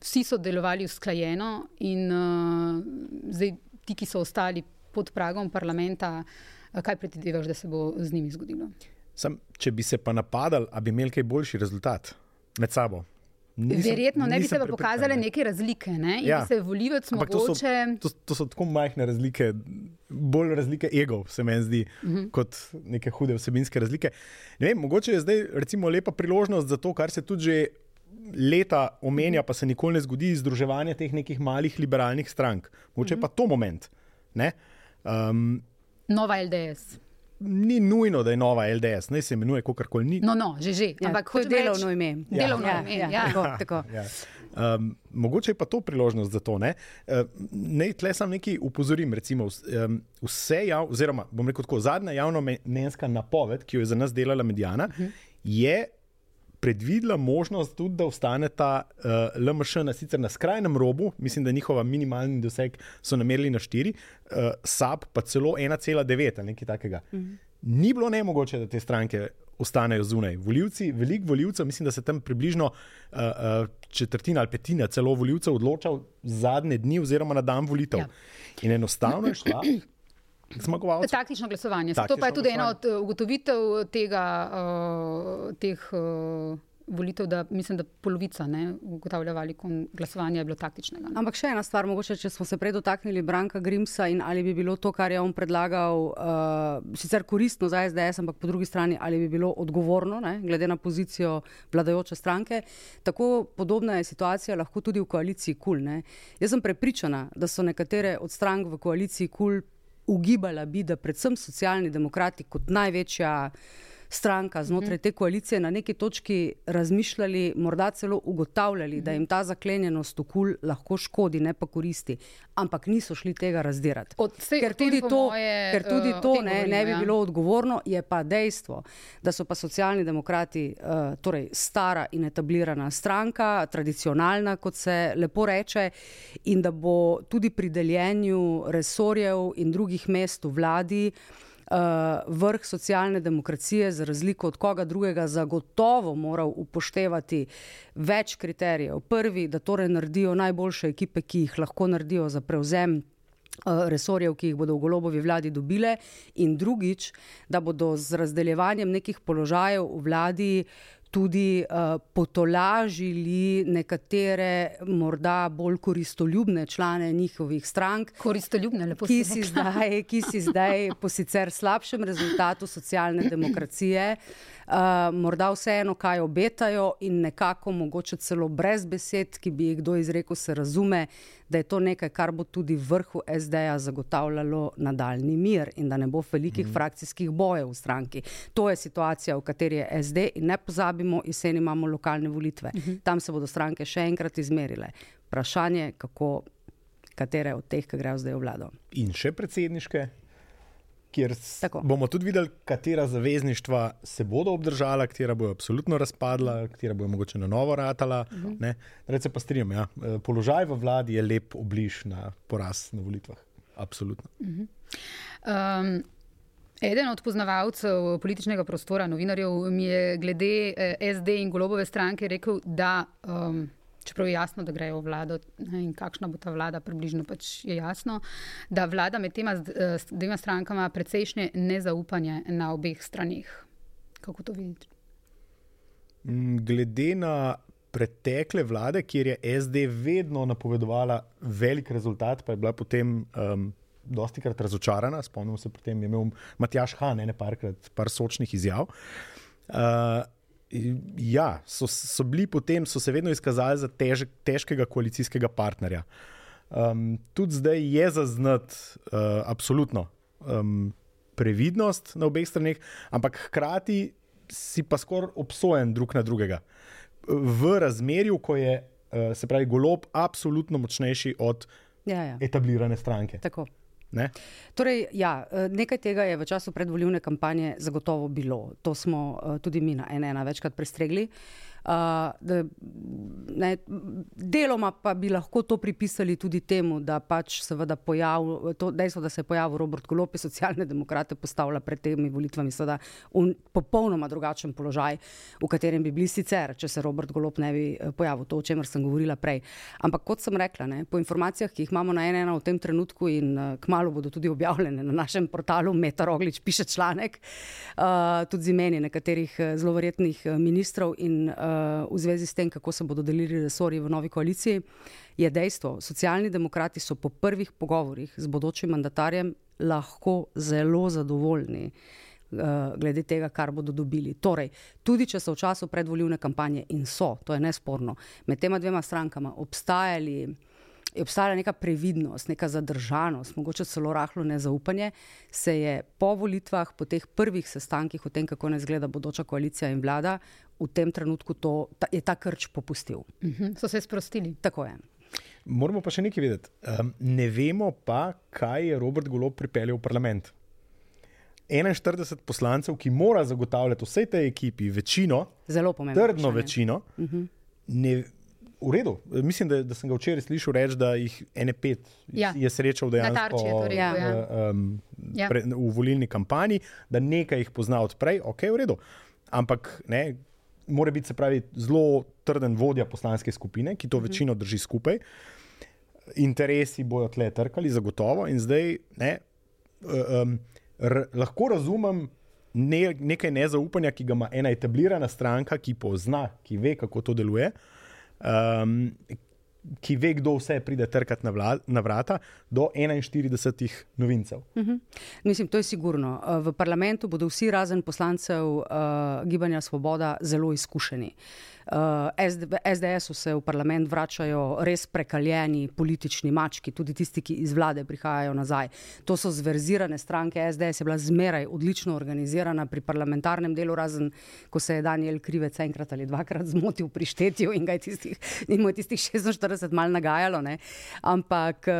Speaker 1: vsi so delovali usklajeno, in uh, zdaj ti, ki so ostali pod pragom parlamenta, uh, kaj predvidevaš, da se bo z njimi zgodilo?
Speaker 2: Sam, če bi se pa napadali, bi imeli kaj boljši rezultat med sabo.
Speaker 1: Nisem, Verjetno ne bi se pa pokazale neke razlike. Ne? Ja. Se volivec mogoče...
Speaker 2: to, so, to, to so tako majhne razlike, bolj razlike ego, se meni zdi, uh mhm. -huh. kot neke hude vsebinske razlike. Vem, mogoče je zdaj recimo, lepa priložnost za to, kar se tudi že leta omenja, pa se nikoli ne zgodi združevanje teh nekih malih liberalnih strank. Moče pa to moment. Um,
Speaker 1: Nova LDS.
Speaker 2: Ni nujno, da je nova LDS, ne se imenuje kako koli.
Speaker 1: No, no, že že.
Speaker 4: Ja, Ampak kot delovno ime.
Speaker 1: Ja. Delovno ja, ime. Ja, ja. Tako, tako.
Speaker 2: Ja. Um, mogoče je pa to priložnost za to. Ne, uh, ne tle sem nekaj upozorim. Recimo, um, vse jav, oziroma, bom rekel tako, zadnja javno menjska napoved, ki jo je za nas delala Medijana, uh. -huh. je predvidela možnost tudi, da ostane ta uh, eh, LMŠ na, na skrajnem robu, mislim, da njihova minimalni doseg so namerili na 4, uh, SAP pa celo 1,9 ali nekaj takega. Mm -hmm. Ni bilo ne mogoče, da te stranke ostanejo zunaj. Voljivci, veliko voljivcev, mislim, da se tam približno uh, uh, četrtina ali petina celo voljivcev odloča zadnje dni oziroma na dan volitev. Ja. In enostavno je šla. Zmagovalce.
Speaker 1: Taktično glasovanje. Taktično to pa je tudi ena od uh, ugotovitev tega, uh, teh uh, volitev, da mislim, da polovica ne, ugotavlja valikom glasovanja je bilo taktičnega. Ne.
Speaker 4: Ampak še ena stvar, mogoče, če smo se prej dotaknili Branka Grimsa in ali bi bilo to, kar je on predlagal, uh, sicer koristno za SDS, ampak po drugi strani ali bi bilo odgovorno, ne, glede na pozicijo vladajoče stranke. Tako podobna je situacija lahko tudi v koaliciji KUL. Ne. Jaz sem prepričana, da so nekatere od strank v koaliciji KUL ugibala bi, da predvsem socialni demokrati kot največja stranka znotraj te koalicije na neki točki razmišljali, morda celo ugotavljali, da jim ta zaklenjenost v kul lahko škodi, ne pa koristi, ampak niso šli tega razdirati.
Speaker 1: Od- sej o
Speaker 4: Ker tudi to,
Speaker 1: moje,
Speaker 4: ker tudi
Speaker 1: eh,
Speaker 4: to ne,
Speaker 1: govorimo,
Speaker 4: ne bi
Speaker 1: ja.
Speaker 4: bilo odgovorno, je pa dejstvo, da so pa socialni demokrati uh, torej stara in etablirana stranka, tradicionalna, kot se lepo reče, in da bo tudi pri deljenju resorjev in drugih mest v vladi. Uh, vrh socialne demokracije, za razliko od koga drugega, zagotovo moral upoštevati več kriterijev. Prvi, da torej naredijo najboljše ekipe, ki jih lahko naredijo za prevzem uh, resorjev, ki jih bodo v golobovi vladi dobile, in drugič, da bodo z razdeljevanjem nekih položajev v vladi tudi uh, potolažili nekatere morda bolj koristoljubne člane njihovih strank,
Speaker 1: Koristoljubne, lepo
Speaker 4: ki
Speaker 1: si
Speaker 4: zdaj, ki si zdaj po sicer slabšem rezultatu socialne demokracije, uh, morda vseeno kaj obetajo in nekako mogoče celo brez besed, ki bi jih kdo izrekel, se razume, da je to nekaj, kar bo tudi vrhu SD-ja zagotavljalo nadaljni mir in da ne bo velikih mm. frakcijskih bojev v stranki. To je situacija, v kateri je SD in ne pozabimo, jeseni imamo lokalne volitve. Mm -hmm. Tam se bodo stranke še enkrat izmerile. Vprašanje, kako, katere od teh, ki grejo zdaj v vlado.
Speaker 2: In še predsedniške, kjer
Speaker 4: Tako.
Speaker 2: bomo tudi videli, katera zavezništva se bodo obdržala, katera bojo absolutno razpadla, katera bojo mogoče na novo ratala. Uh -huh. Rece pa strinjam, ja. eh, položaj v vladi je lep obliž na poraz na volitvah. Absolutno.
Speaker 1: Um, eden od poznavalcev političnega prostora, novinarjev, mi je glede eh, SD in golobove stranke rekel, da. Um, Čeprav je jasno, da grejo v vlado ne, in kakšna bo ta vlada, približno pač je jasno, da vlada med tema eh, dvema strankama precejšnje nezaupanje na obeh straneh. Kako to vidite?
Speaker 2: Mm, Glede na pretekle vlade, kjer je SD vedno napovedovala velik rezultat, pa je bila potem um, dosti krat razočarana. Spomnim se, pri tem je imel Matjaš Han ene parkrat par sočnih izjav. Uh, ja, so, so bili potem, so se vedno izkazali za težek, težkega koalicijskega partnerja. Um, tudi zdaj je zaznati uh, absolutno um, previdnost na obeh straneh, ampak hkrati si pa skoraj obsojen drug na drugega. V razmerju, ko je, uh, se pravi, golob absolutno močnejši od
Speaker 4: Ja, ja.
Speaker 2: etablirane stranke.
Speaker 4: Tako.
Speaker 2: Ne?
Speaker 4: Torej, ja, eh, nekaj tega je v času predvoljivne kampanje zagotovo bilo. To smo eh, tudi mi na NN večkrat prestregli. Uh, da, ne, deloma pa bi lahko to pripisali tudi temu, da pač seveda pojav, to dejstvo, da se je pojavil Robert Golop, socialne demokrate postavlja pred temi volitvami seveda v popolnoma drugačen položaj, v katerem bi bili sicer, če se Robert Golop ne bi eh, pojavil, to, o čemer sem govorila prej. Ampak kot sem rekla, ne, po informacijah, ki jih imamo na NN v tem trenutku in uh, kmalo bodo tudi objavljene na našem portalu, Meta Roglič piše članek, uh, tudi z imeni nekaterih eh, zelo verjetnih eh, ministrov in uh, v zvezi s tem, kako se bodo delili resorji v novi koaliciji, je dejstvo, socialni demokrati so po prvih pogovorih z bodočim mandatarjem lahko zelo zadovoljni. eh, Glede tega, kar bodo dobili. Torej, tudi če so v času predvoljivne kampanje in so, to je nesporno, med tema dvema strankama obstajali je obstajala neka previdnost, neka zadržanost, mogoče celo rahlo nezaupanje, se je po volitvah, po teh prvih sestankih o tem, kako naj izgleda bodoča koalicija in vlada, v tem trenutku to, ta, je ta krč popustil.
Speaker 1: Uh -huh. So se sprostili.
Speaker 4: Tako je.
Speaker 2: Moramo pa še nekaj vedeti. Um, ne vemo pa, kaj je Robert Golob pripeljal v parlament. 41 poslancev, ki mora zagotavljati vsej tej ekipi večino,
Speaker 4: Zelo pomembno.
Speaker 2: trdno
Speaker 4: vprašanje.
Speaker 2: večino, ne, v redu. Mislim, da, da sem ga včeraj slišal reči, da jih ene pet
Speaker 1: Ja.
Speaker 2: je srečal dejansko
Speaker 1: je to rekel.
Speaker 4: Ja.
Speaker 2: Eh, um,
Speaker 1: Ja.
Speaker 2: pre, v volilni kampanji, da nekaj jih pozna odprej, ok, v redu. Ampak ne, mora biti se pravi zelo trden vodja poslanske skupine, ki to
Speaker 1: Mhm.
Speaker 2: večino drži skupaj. Interesi bojo tle trkali, zagotovo. In zdaj ne, um, r, lahko razumem ne, nekaj nezaupanja, ki ga ima ena etablirana stranka, ki pozna, ki ve, kako to deluje. Um, ki ve, kdo vse pride trkati na, vla, na vrata, do 41 novincev. Uh -huh.
Speaker 4: Mislim, to je sigurno. Uh, v parlamentu bodo vsi razen poslancev uh, Gibanja Svoboda zelo izkušeni. Uh, SDS-u se v parlament vračajo res prekaljeni politični mački, tudi tisti, ki iz vlade prihajajo nazaj. To so zverzirane stranke. SDS je bila zmeraj odlično organizirana pri parlamentarnem delu, razen ko se je Daniel Krivec enkrat ali dvakrat zmotil pri štetju in ga je tistih, tistih 46 mal nagajalo. Ne? Ampak uh,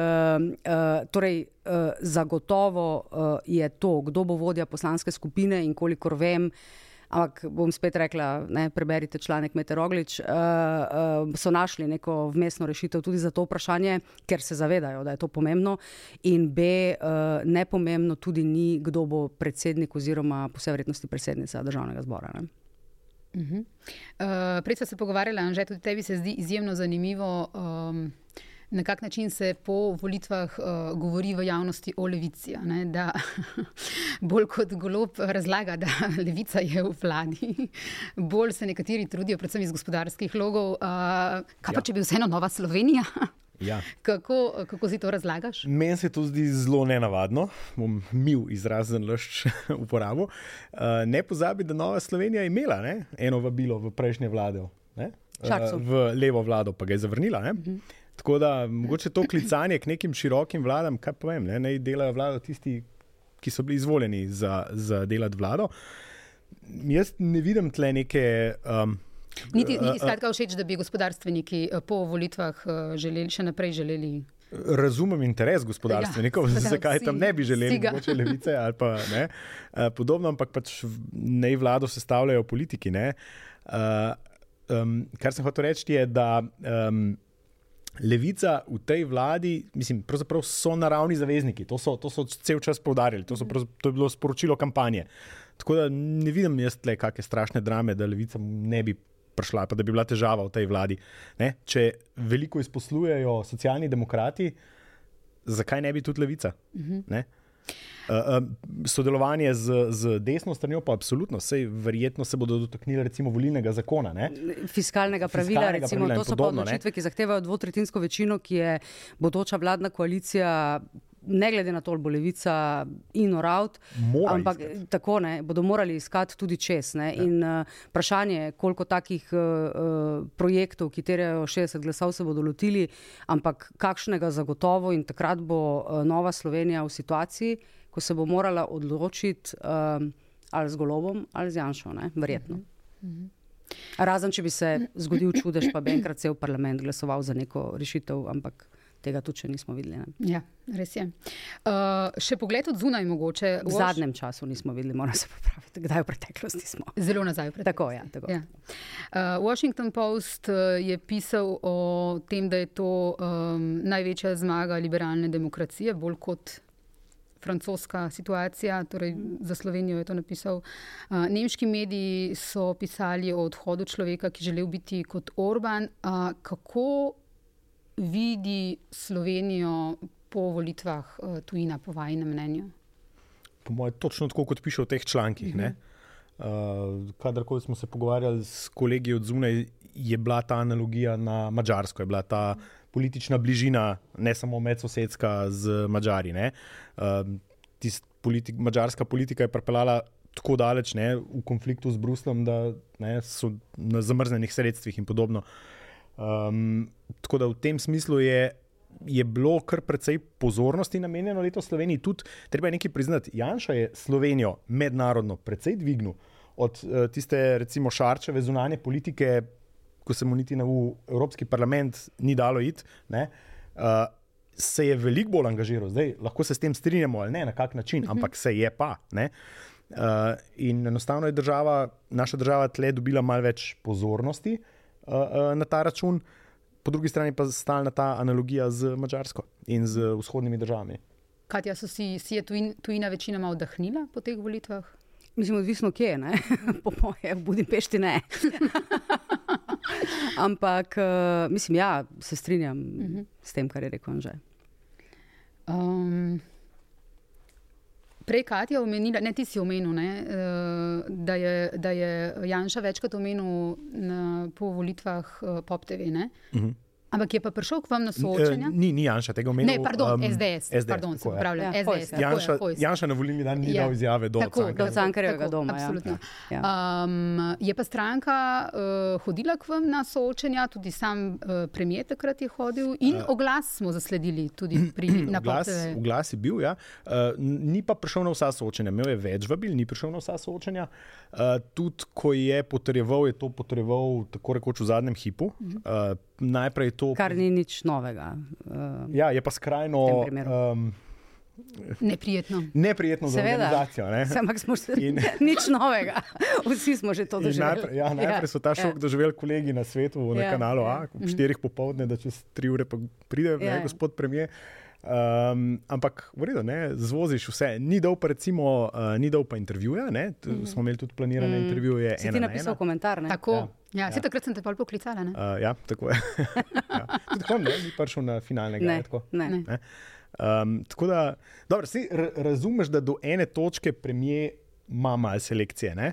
Speaker 4: uh, torej, zagotovo je to, kdo bo vodja poslanske skupine in kolikor vem. Ampak bom spet rekla, ne, preberite članek Meteoroglič. Uh, uh, so našli neko vmesno rešitev tudi za to vprašanje, ker se zavedajo, da je to pomembno. In B, uh, nepomembno tudi ni, kdo bo predsednik oziroma po vsej vrednosti predsednica državnega zbora. Ne. Uh -huh.
Speaker 1: uh, prej smo se pogovarjali, že tudi tebi se zdi izjemno zanimivo. Um, na kak način se po volitvah uh, govori v javnosti o levici. Ne, da bolj kot golob razlaga, da levica je v vladi, bolj se nekateri trudijo, predvsem iz gospodarskih logov. Uh, kaj pa, ja. če bi vseeno Nova Slovenija? Ja. Kako, kako si to razlagaš?
Speaker 2: Meni se to zdi zelo nenavadno, bom mil izrazen lošč uporabo. Uh, ne pozabi, da Nova Slovenija je imela ne, eno vabilo v prejšnje vlade, uh, v levo vlado, pa ga je zavrnila. Uh mhm. -huh. Tako da mogoče to klicanje k nekim širokim vladam, kaj pa vem, ne, ne delajo vlado tisti, ki so bili izvoljeni za, za delati vlado. Jaz ne vidim tle neke. Um,
Speaker 1: niti niti skratka všeč, da bi gospodarstveniki uh, po volitvah uh, želeli še naprej želeli.
Speaker 2: Razumem interes gospodarstvenikov, ja, zakaj tam ne bi želeli moče levice ali pa ne. Uh, podobno, ampak pač ne vlado sestavljajo politiki. Uh, um, kar sem hotel reči, je, da um, Levica v tej vladi, mislim, pravzaprav so naravni zavezniki, to so, to so cel čas poudarjali, to, to je bilo sporočilo kampanje. Tako da ne vidim jaz tle kakšne strašne drame, da Levica ne bi prišla, pa da bi bila težava v tej vladi. Ne? Če veliko izposlujejo socialni demokrati, zakaj ne bi tudi Levica? Uh mhm. -huh. Uh, uh, sodelovanje z, z desno stranjo, pa absolutno, vse verjetno se bodo dotaknili recimo volilnega zakona. Ne?
Speaker 4: Fiskalnega pravila, Fiskalnega recimo, pravila to so podobno, pa odločitve, ki zahtevajo dvotretinsko večino, ki je bodoča vladna koalicija. Ne glede na to, bo levica in oraut, ampak iskati. tako ne, bodo morali iskati tudi čez. Ja. In uh, vprašanje, koliko takih uh, projektov, ki terajo 60 glasov, se bodo lotili, ampak kakšnega zagotovo in takrat bo uh, Nova Slovenija v situaciji, ko se bo morala odločiti um, ali z golobom ali z Janšo, ne? verjetno. Uh -huh. Razen, če bi se zgodil čudež, pa bi enkrat cel parlament glasoval za neko rešitev, ampak tega tudi nismo videli. Ne?
Speaker 1: Ja, res je. Uh, še pogled od zunaj, mogoče.
Speaker 4: V zadnjem času nismo videli, moramo se popraviti, kdaj v preteklosti smo.
Speaker 1: Zelo nazaj v preteklosti.
Speaker 4: Tako, ja, tako.
Speaker 1: Ja. Uh, Washington Post uh, je pisal o tem, da je to um, največja zmaga liberalne demokracije, bolj kot francoska situacija, torej za Slovenijo je to napisal. Nemški mediji so pisali o odhodu človeka, ki želel biti kot Orban. Kako vidi Slovenijo po volitvah tujina, po vajnem mnenju?
Speaker 2: Po mojem, točno tako, kot piše v teh člankih. Uh -huh. Uh, kadarkoli smo se pogovarjali s kolegi od zunaj, je bila ta analogija na Mačarsko, je bila ta politična bližina, ne samo medsosedska z Mačari. Uh, politik, mačarska politika je pripeljala tako daleč ne, v konfliktu z Bruslom, da ne, so na zamrznenih sredstvih in podobno. Um, tako da v tem smislu je. Je bilo kar precej pozornosti namenjeno letos Sloveniji, tudi treba je nekaj priznati. Janša je Slovenijo mednarodno precej dvignil od uh, tiste, recimo, šarčeve zunanje politike, ko se mu niti na Evropski parlament ni dalo iti, uh, se je veliko bolj angažiral. Zdaj, lahko se s tem strinjamo ali ne, na kak način, mhm. ampak se je pa. Uh, in enostavno je država, naša država tle dobila malo več pozornosti uh, na ta račun, po drugi strani pa stalna ta analogija z Mačarsko in z vzhodnimi državami.
Speaker 1: Katja, so si, si je tujina, tujina večinoma oddahnila po teh volitvah?
Speaker 4: Mislim, odvisno kje, po mojem, v Budimpešti ne. Ampak, uh, mislim, ja, se strinjam uh mhm. -huh. s tem, kar je rekel Anže. Um,
Speaker 1: prej Katja omenila, ne ti si omenil, ne, uh, da, je, da je Janša večkrat omenil na, po volitvah uh, Pop TV. Uh -huh. Ampak je pa prišel k vam na
Speaker 2: Eh,
Speaker 1: soočenje?
Speaker 2: Ni, ni Janša tega omenil.
Speaker 1: Ne, pardon,
Speaker 2: um,
Speaker 1: SDS.
Speaker 2: SDS,
Speaker 1: pardon, se
Speaker 2: tako je.
Speaker 1: popravljam.
Speaker 4: Ja,
Speaker 1: SDS.
Speaker 4: Ja.
Speaker 1: tako
Speaker 2: Janša,
Speaker 1: Hojs.
Speaker 2: Janša na volilni dan ni
Speaker 1: Ja.
Speaker 2: dal izjave do
Speaker 1: Tako,
Speaker 2: Cankarjeva.
Speaker 4: do Cankarjevega
Speaker 1: Tako,
Speaker 4: doma, ja.
Speaker 1: Absolutno.
Speaker 4: Ja.
Speaker 1: Um, je pa stranka uh, hodila k vam na soočenja, tudi sam uh, premijer takrat je hodil in uh, oglas smo zasledili tudi pri napovedih.
Speaker 2: oglas je bil, ja. uh, ni pa prišel na vsa soočenja. Imel je več vabil, ni prišel na vsa soočenja. Uh, tudi ko je potrjeval, je to potrjeval tako rekoč v zadnjem hipu. Uh, najprej to.
Speaker 4: Kar ni nič novega. Uh,
Speaker 2: Ja, je pa skrajno um,
Speaker 1: Neprijetno.
Speaker 2: neprijetno za
Speaker 4: Seveda.
Speaker 2: organizacijo. ne.
Speaker 4: Ampak smo se
Speaker 2: In-
Speaker 4: nič novega. Vsi smo že to doživeli.
Speaker 2: Najprej, ja, najprej so ta šok
Speaker 4: ja.
Speaker 2: doživeli kolegi na svetu, na
Speaker 4: Ja,
Speaker 2: kanalu
Speaker 4: ja.
Speaker 2: A, ob štirih popovdne, da čez tri ure pa pride,
Speaker 4: Ja,
Speaker 2: ne,
Speaker 4: ja.
Speaker 2: gospod premijer. Um, ampak, v redu, ne, zvoziš vse. Ni dal pa, recimo, uh, ni dal pa intervjuja. Ne, mm. Smo imeli tudi planirane mm. intervjuje.
Speaker 4: Si ti
Speaker 2: na
Speaker 4: napisal
Speaker 2: ena.
Speaker 4: komentar? Ne?
Speaker 1: Tako.
Speaker 2: Ja.
Speaker 1: Ja, ja. Takrat sem te pa poklicala. Ne?
Speaker 2: Uh, ja, tako je. ja. Tudi kam ne, ni prišel na finalnega.
Speaker 4: Ne,
Speaker 2: tako.
Speaker 4: ne.
Speaker 1: Ne.
Speaker 2: Ne? Um, tako da, dobro, si razumeš, da do ene točke premije ima malo selekcije. Ne?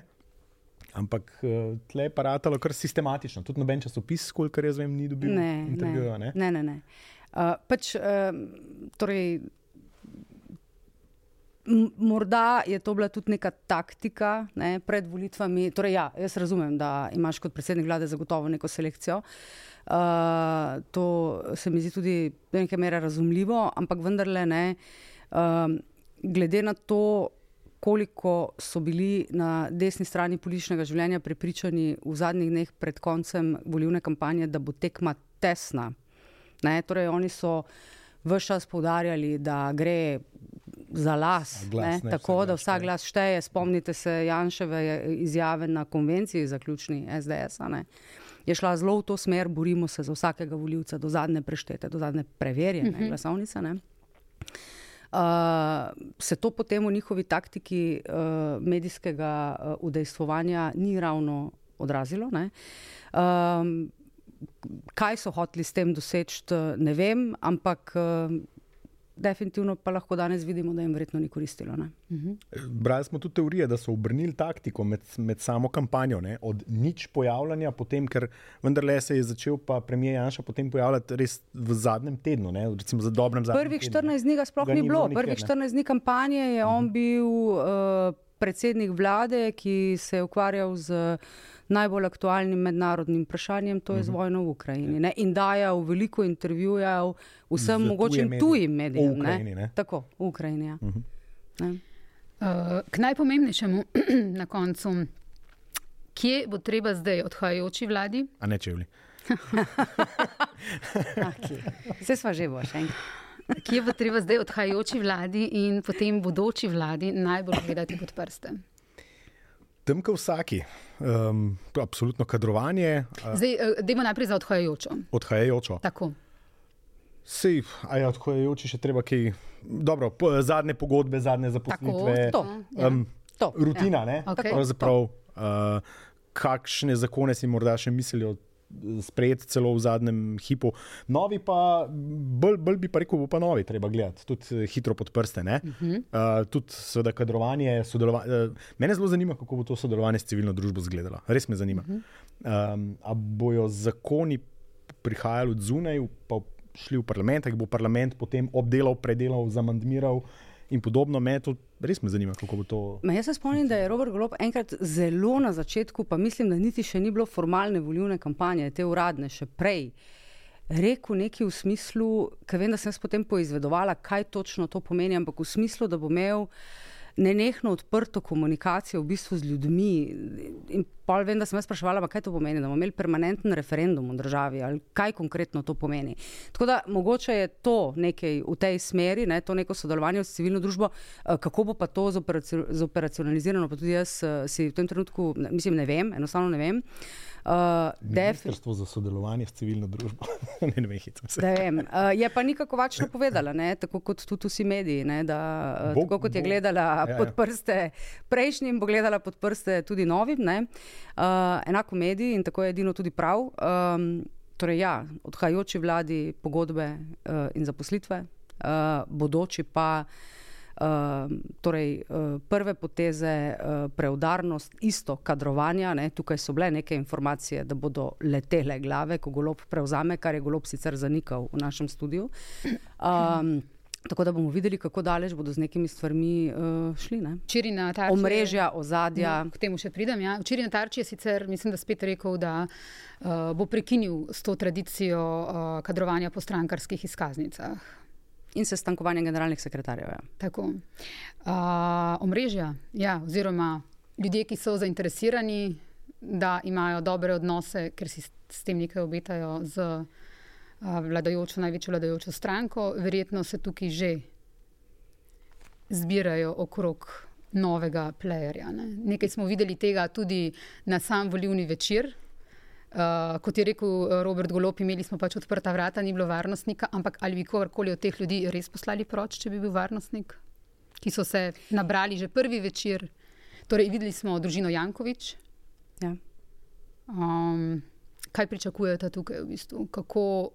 Speaker 2: Ampak uh, tle je pa ratalo kar sistematično. Tudi noben časopis, kolikor jaz vem, ni dobil
Speaker 4: Ne,
Speaker 2: intervjuja.
Speaker 4: ne,
Speaker 2: Ne?
Speaker 4: ne. ne, ne. Uh, pač, uh, torej, morda je to bila tudi neka taktika ne, pred volitvami. Torej, ja, jaz razumem, da imaš kot predsednik vlade zagotovo neko selekcijo. Uh, to se mi zdi tudi do neke mere razumljivo, ampak vendarle ne. Um, glede na to, koliko so bili na desni strani političnega življenja prepričani v zadnjih dneh pred koncem volilne kampanje, da bo tekma tesna. Ne, torej, oni so vse čas poudarjali, da gre za las,
Speaker 2: Glas,
Speaker 4: ne,
Speaker 2: ne,
Speaker 4: tako da vsak
Speaker 2: šteje.
Speaker 4: glas šteje. Spomnite se Janševe izjave na konvenciji zaključni SDS. -a, ne. Je šla zelo v to smer, borimo se za vsakega voljivca, do zadnje preštete, do zadnje preverjene uh -huh. glasovnice. Ne. Uh, se to potem v njihovi taktiki uh, medijskega uh, udejstvovanja ni ravno odrazilo. Ne? Um, kaj so hoteli s tem doseči, ne vem, ampak uh, definitivno pa lahko danes vidimo, da jim verjetno ni koristilo. Ne?
Speaker 2: Brali smo tudi teorije, da so obrnili taktiko med, med samo kampanjo, ne? od nič pojavljanja, potem, ker vendarle se je začel pa premijer Janša potem pojavljati res v zadnjem tednu, ne? recimo za dobrem zadnjem
Speaker 4: Prvih
Speaker 2: tednu.
Speaker 4: 14 dni ga sploh
Speaker 2: Ga
Speaker 4: ni bilo.
Speaker 2: bilo
Speaker 4: Prvih
Speaker 2: ne.
Speaker 4: 14 dni kampanje je on bil uh, predsednik vlade, ki se je ukvarjal z najbolj aktualnim mednarodnim vprašanjem, to je z vojno v Ukrajini. Ne? In dajal veliko intervjujev vsem
Speaker 2: Za
Speaker 4: mogočim
Speaker 2: medije.
Speaker 4: tujim medijem.
Speaker 2: Ukrajini, ne?
Speaker 4: Tako, v Ukrajini. Ja. Ne?
Speaker 1: Uh, k najpomembnejšemu na koncu. Kje bo treba zdaj odhajajoči vladi?
Speaker 2: A ne čevlji.
Speaker 4: Vse sva že bo še enkrat.
Speaker 1: Kje bo treba zdaj odhajajoči vladi in potem bodoči vladi najbolj gledati pod prste?
Speaker 2: Tam, kot vsaki, um, je absolutno kadrovanje, uh,
Speaker 1: Zdaj, uh, dajmo najprej za odhajajočo.
Speaker 2: odhajajočo.
Speaker 1: Tako.
Speaker 2: Sej, a je odhajajoči še treba kaj. Dobro, po, zadnje pogodbe, zadnje zaposlitve.
Speaker 4: To,
Speaker 1: ja.
Speaker 2: Um,
Speaker 4: to.
Speaker 2: rutina, ja. ne?
Speaker 1: Okej.
Speaker 2: Pravzaprav, uh, kakšne zakone si morda še mislijo sprejeti celo v zadnjem hipu. Novi pa, bolj, bolj bi pa rekel, bo pa novi treba gledati, tudi eh, hitro pod prste. Uh -huh. uh, tudi, seveda, kadrovanje, sodelovanje. Uh, mene zelo zanima, kako bo to sodelovanje s civilno družbo izgledalo. Res me zanima. Uh -huh. um, a bojo zakoni prihajali od zunaj, pa šli v parlament, ali bo parlament potem obdelal, predelal, zamandmiral in podobno. Me to res me zanima, kako bo to.
Speaker 4: Ma jaz se spomnim, da je Robert Golob enkrat zelo na začetku, pa mislim, da niti še ni bilo formalne volilne kampanje, te uradne, še prej. Rekel nekaj v smislu, ker vem, da sem jaz potem poizvedovala, kaj točno to pomeni, ampak v smislu, da bo imel nenehno odprto komunikacijo v bistvu z ljudmi. In pol vem, da sem jaz spraševala, "Ma kaj to pomeni, da bomo imeli permanenten referendum v državi ali kaj konkretno to pomeni. Tako da mogoče je to nekaj v tej smeri, ne, to neko sodelovanje s civilno družbo, eh, kako bo pa to zoperacio- zoperacionalizirano, pa tudi jaz eh, si v tem trenutku, mislim, ne vem, enostavno ne vem. Uh,
Speaker 2: Ministrstvo za sodelovanje s civilno družbo. ne, ne vem, hitam se.
Speaker 4: Vem. Uh, je pa nikako vačno povedala, ne? tako kot tudi vsi mediji, ne? da uh,
Speaker 2: Bo-
Speaker 4: tako kot je
Speaker 2: bo-
Speaker 4: gledala
Speaker 2: ja,
Speaker 4: ja,
Speaker 2: ja.
Speaker 4: pod prste prejšnjim, bo gledala pod prste tudi novim. ne. Uh, enako mediji in tako je edino tudi prav. Um, torej, ja, odhajajoči vladi pogodbe uh, in zaposlitve, uh, bodoči pa Uh, torej, uh, prve poteze, uh, preudarnost, isto kadrovanja. Ne? Tukaj so bile neke informacije, da bodo letele glave, ko golob prevzame, kar je golob sicer zanikal v našem studiu. Um, Tako da bomo videli, kako daleč bodo z nekimi stvarmi uh, šli.
Speaker 1: Tarči,
Speaker 4: Omrežja, ozadja.
Speaker 1: No, k temu še pridem. Ja. Včeraj na Tarči je sicer, mislim, da spet rekel, da uh, bo prekinil s to tradicijo uh, kadrovanja po strankarskih izkaznicah.
Speaker 4: In sestankovanje generalnih sekretarjev. Ja.
Speaker 1: Tako. Uh, omrežja, ja, oziroma ljudje, ki so zainteresirani, da imajo dobre odnose, ker si s tem nekaj obetajo. Z, vladajočo, največjo vladajočo stranko, verjetno se tukaj že zbirajo okrog novega playerja. Ne. Nekaj smo videli tega tudi na sam volivni večer. Uh, kot je rekel Robert Golop, imeli smo pač odprta vrata, ni bilo varnostnika, ampak ali bi kogarkoli od teh ljudi res poslali proč, če bi bil varnostnik, ki so se nabrali že prvi večer. Torej, videli smo družino Jankovič.
Speaker 4: Ja.
Speaker 1: Um, kaj pričakujete tukaj, v bistvu? kako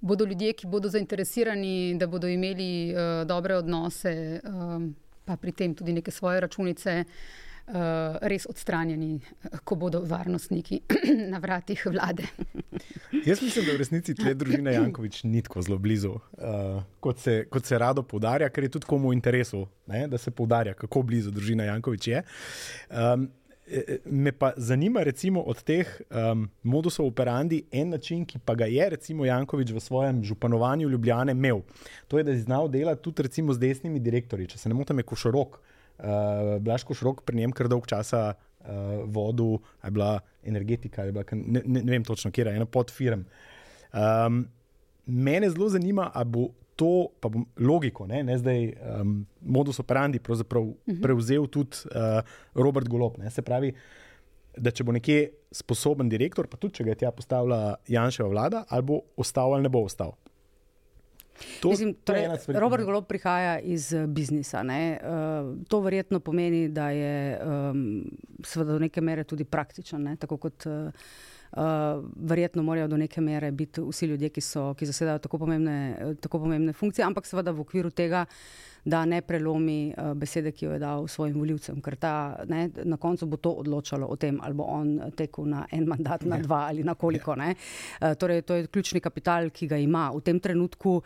Speaker 1: bodo ljudje, ki bodo zainteresirani, da bodo imeli uh, dobre odnose, um, pa pri tem tudi neke svoje računice. Uh, res odstranjeni, ko bodo varnostniki na vratih vlade.
Speaker 2: Jaz mislim, da v resnici tle družina Jankovič ni tako zelo blizu, uh, kot, se, kot se rado poudarja, ker je tudi komu v interesu, ne, da se poudarja, kako blizu družina Jankovič je. Um, Me pa zanima, recimo, od teh um, modusov operandi en način, ki pa ga je, recimo, Jankovič v svojem županovanju Ljubljane imel. To je, da je znal delati tudi recimo, z desnimi direktorji. Če se ne motim, je Košorok, uh, Blaž Košorok pri njem kar dolg časa uh, vodil, je bila energetika, je bila, ne, ne, ne vem točno, kje je ena pod firm. Um, mene zelo zanima, ali bo to, pa bom logiko, ne, ne zdaj um, modus operandi, pravzaprav uh mhm. -huh. prevzel tudi uh, Robert Golop. Ne, se pravi, da če bo nekje sposoben direktor, pa tudi če ga je tja postavila Janševa vlada, ali bo ostal ali ne bo ostal.
Speaker 4: To, Mislim, torej, Robert Golob prihaja iz uh, biznisa. Uh, to verjetno pomeni, da je um, do neke mere tudi praktičen. Ne? Tako kot uh, Uh, verjetno morajo do neke mere biti vsi ljudje, ki, so, ki zasedajo tako pomembne, tako pomembne funkcije, ampak seveda v okviru tega da ne prelomi uh, besede, ki jo je dal svojim voljivcem, ker ta, ne, na koncu bo to odločalo o tem, ali bo on tekel na en mandat, na ja. dva ali na koliko. Uh, torej, to je ključni kapital, ki ga ima. V tem trenutku uh,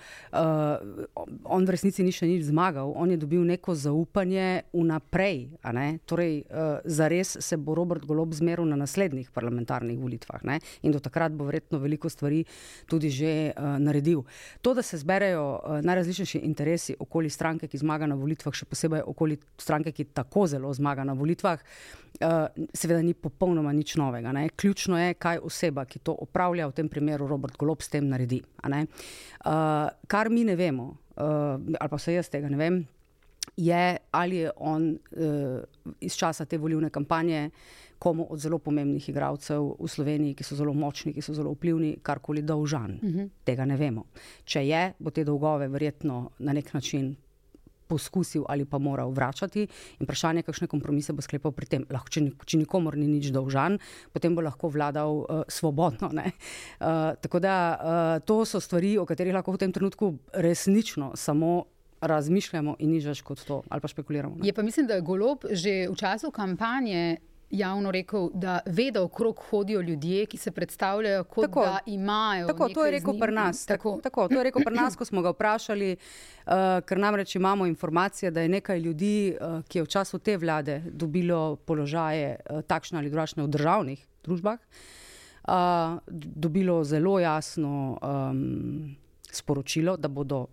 Speaker 4: on v resnici ni še nič zmagal, on je dobil neko zaupanje vnaprej. Torej, uh, zares se bo Robert Golob zmeril na naslednjih parlamentarnih volitvah ne? in do takrat bo verjetno veliko stvari tudi že uh, naredil. To, da se zberejo uh, najrazličnejši interesi okoli stranke, ki zmaga na volitvah, še posebej okoli stranke, ki tako zelo zmaga na volitvah, uh, seveda ni popolnoma nič novega. Ne? Ključno je, kaj oseba, ki to opravlja, v tem primeru Robert Golob, s tem naredi. Uh, kar mi ne vemo, uh, ali pa se jaz tega ne vem. Je ali je on uh, iz časa te volilne kampanje komu od zelo pomembnih igralcev v Sloveniji, ki so zelo močni, ki so zelo vplivni, karkoli dolžan. Uh mhm. -huh. Tega ne vemo. Če je, bo te dolgove verjetno na nek način poskusil ali pa moral vračati. In vprašanje, kakšne kompromise bo sklepal pri tem. Lahko, če, če nikomor ni nič dolžan, potem bo lahko vladal uh, svobodno. Uh, tako da uh, to so stvari, o katerih lahko v tem trenutku resnično samo. Razmišljamo in nič več kot to, ali pa špekuliramo.
Speaker 1: Ne? Je pa mislim, da je golob že v času kampanje javno rekel, da ve, da okrog hodijo ljudje, ki se predstavljajo kot tako, da imajo.
Speaker 4: Tako, to je rekel pri nas. Tako. Tako, to je rekel pri nas, ko smo ga vprašali, uh, ker namreč imamo informacije, da je nekaj ljudi, uh, ki je v času te vlade dobilo položaje uh, takšne ali drugačne v državnih družbah, uh, dobilo zelo jasno um, sporočilo, da bodo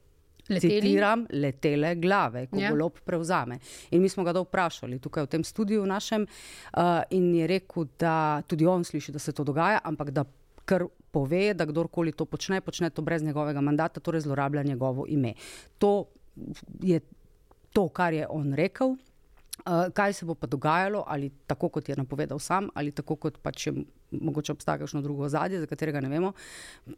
Speaker 4: leteli. citiram, letele glave, ko ja. golob prevzame. In mi smo ga vprašali tukaj v tem studiu našem uh, in je rekel, da tudi on sliši, da se to dogaja, ampak da kar pove, da kdorkoli to počne, počne to brez njegovega mandata, torej zlorablja njegovo ime. To je to, kar je on rekel. Uh, kaj se bo pa dogajalo, ali tako kot je napovedal sam, ali tako kot pač je mogoče obstaja kakšno drugo ozadje, za katerega ne vemo,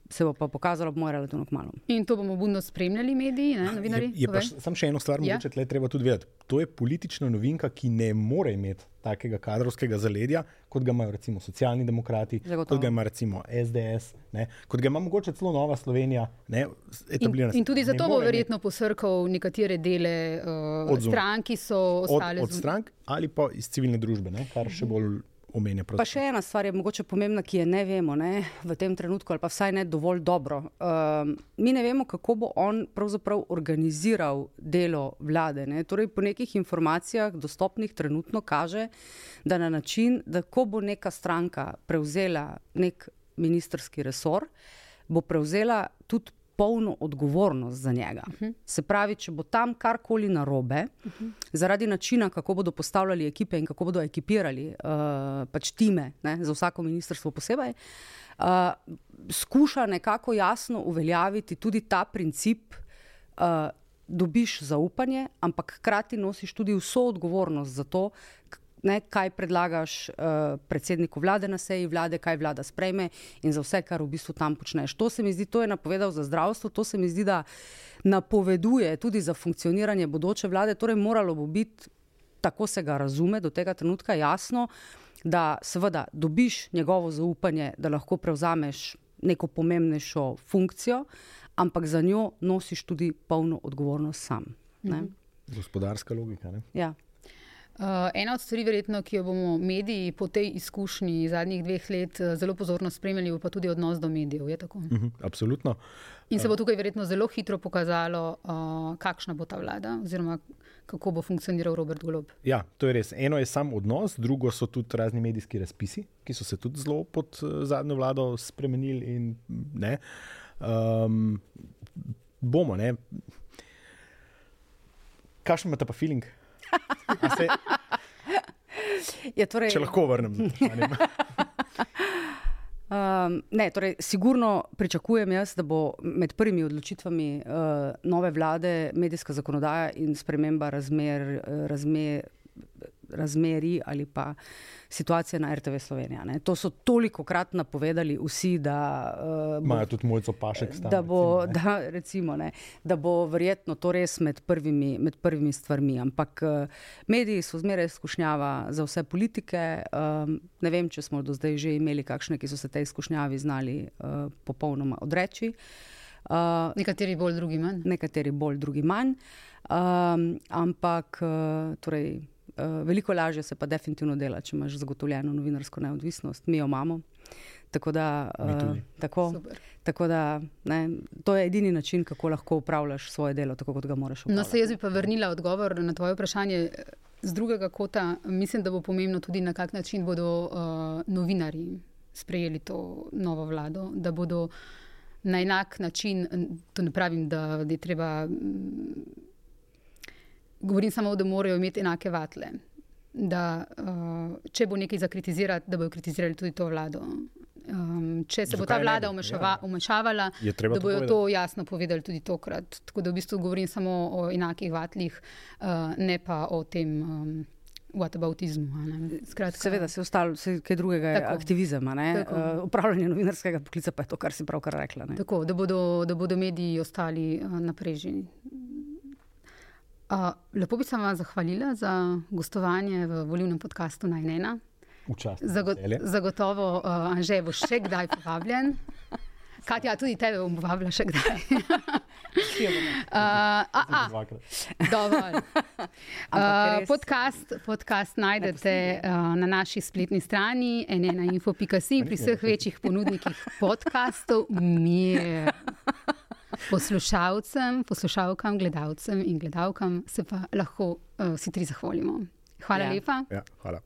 Speaker 4: se bo pa pokazalo, bo relativno kmalo.
Speaker 1: In to bomo budno spremljali, mediji, ne, novinari.
Speaker 2: Je, je pa š- samo še eno stvar,
Speaker 1: Ja.
Speaker 2: mogoče tle treba tudi vedeti. To je politična novinka, ki ne more imeti takega kadrovskega zaledja, kot ga imajo recimo socialni demokrati,
Speaker 4: Zagotovo.
Speaker 2: kot ga ima recimo SDS, ne, kot ga ima mogoče celo Nova Slovenija. Ne,
Speaker 1: In, in tudi zato bo
Speaker 2: more imeti
Speaker 1: verjetno posrkal nekatere dele uh,
Speaker 2: Od
Speaker 1: strank, ki so
Speaker 2: od,
Speaker 1: ostale
Speaker 2: od
Speaker 1: zun-
Speaker 2: strank ali pa iz civilne družbe, ne, kar še bolj omenja.
Speaker 4: Pa še ena stvar je mogoče pomembna, ki je ne vemo ne, v tem trenutku, ali pa vsaj ne dovolj dobro. Um, mi ne vemo, kako bo on pravzaprav organiziral delo vlade. Ne. Torej, po nekih informacijah, dostopnih trenutno, kaže, da na način, da ko bo neka stranka prevzela nek ministerski resor, bo prevzela tudi polno odgovornost za njega. Uh -huh. Se pravi, če bo tam karkoli narobe, uh -huh. zaradi načina, kako bodo postavljali ekipe in kako bodo ekipirali uh, pač time ne, za vsako ministrstvo posebej, uh, skuša nekako jasno uveljaviti tudi ta princip. Uh, Dobiš zaupanje, ampak hkrati nosiš tudi vso odgovornost za to, ne, kaj predlagaš uh, predsedniku vlade na seji vlade, kaj vlada sprejme in za vse, kar v bistvu tam počneš. To se mi zdi, to je napovedal za zdravstvo, to se mi zdi, da napoveduje tudi za funkcioniranje bodoče vlade. Torej, moralo bo biti, tako se ga razume, do tega trenutka jasno, da seveda dobiš njegovo zaupanje, da lahko prevzameš neko pomembnejšo funkcijo, ampak za njo nosiš tudi polno odgovornost sam. Ne?
Speaker 2: Gospodarska logika. Ne?
Speaker 4: Ja.
Speaker 1: Uh, ena od stvari, verjetno, ki jo bomo mediji po tej izkušnji zadnjih dveh let uh, zelo pozorno spremljali, pa tudi odnos do medijev. je tako?
Speaker 2: Mhm, absolutno.
Speaker 1: In se bo tukaj verjetno zelo hitro pokazalo, uh, kakšna bo ta vlada, oziroma kako bo funkcioniral Robert Golob.
Speaker 2: Ja, to je res. Eno je sam odnos, drugo so tudi razni medijski razpisi, ki so se tudi zelo pod eh, zadnjo vlado spremenili. In, ne, um, bomo, ne. Kakšen imate pa feeling? Se,
Speaker 4: Je, torej,
Speaker 2: če lahko vrnem.
Speaker 4: Um, ne, torej, sigurno pričakujem jaz, da bo med prvimi odločitvami uh, nove vlade medijska zakonodaja in sprememba razmer, eh, razmer, razmeri ali pa situacije na RTV Slovenija. Ne. To so toliko krat napovedali vsi, da, uh, bo,
Speaker 2: Imajo tudi mojco pašek stan.
Speaker 4: da, bo,
Speaker 2: recimo, ne.
Speaker 4: da, recimo, ne, da bo verjetno to res med prvimi, med prvimi stvarmi. Ampak uh, mediji so zmeraj izkušnjava za vse politike. Um, ne vem, če smo do zdaj že imeli kakšne, ki so se tej izkušnjavi znali uh, popolnoma odreči. Uh,
Speaker 1: Nekateri bolj, drugi manj.
Speaker 4: nekateri bolj, drugi manj. Um, ampak uh, torej, veliko lažje se pa definitivno dela, če imaš zagotovljeno novinarsko neodvisnost. Mi jo imamo. Tako da, uh, tako,
Speaker 1: Super.
Speaker 4: tako da ne, to je edini način, kako lahko upravljaš svoje delo, tako kot ga moraš
Speaker 1: No,
Speaker 4: upravljati.
Speaker 1: se jaz bi pa vrnila odgovor na tvoje vprašanje eh, z drugega kota. Mislim, da bo pomembno tudi, na kak način bodo uh, novinari sprejeli to novo vlado, da bodo na enak način, to ne pravim, da je treba. mm, Govorim samo, da morajo imeti enake vatle. Da, uh, če bo nekaj za kritizirati, da bodo kritizirali tudi to vlado. Um, če se bo
Speaker 2: Zakaj
Speaker 1: ta
Speaker 2: ne
Speaker 1: vlada umešava,
Speaker 2: Ja.
Speaker 1: umešavala, da
Speaker 2: to
Speaker 1: bodo
Speaker 2: povedati.
Speaker 1: to jasno povedali tudi tokrat. Tako da v bistvu govorim samo o enakih vatlih, uh, ne pa o tem um, whataboutizmu. a ne. Skratka,
Speaker 4: Seveda, se ostalo, se kaj drugega je
Speaker 1: Tako.
Speaker 4: aktivizem, a ne?
Speaker 1: Tako.
Speaker 4: Uh, upravljanje novinarskega poklica pa je to, kar si pravkar rekla. Ne?
Speaker 1: Tako, da bodo, da bodo mediji ostali uh, na preži. Uh, lepo bi se vam zahvalila za gostovanje v volivnem podkastu Najnena.
Speaker 2: Včasih.
Speaker 1: Zago
Speaker 2: veselje.
Speaker 1: zagotovo, uh, Anže, boš še kdaj povabljen. Katja, tudi tebe bom povabila še kdaj. uh, a, a. Dovolj. Uh, podcast, podcast najdete uh, na naši spletni strani enenainfo.si in pri vseh večjih ponudnikih podcastov. Mir. Poslušalcem, poslušalkam, gledalcem in gledalkam se pa lahko uh, vsi tri zahvalimo. Hvala
Speaker 4: Ja.
Speaker 1: lepa.
Speaker 2: Ja, hvala.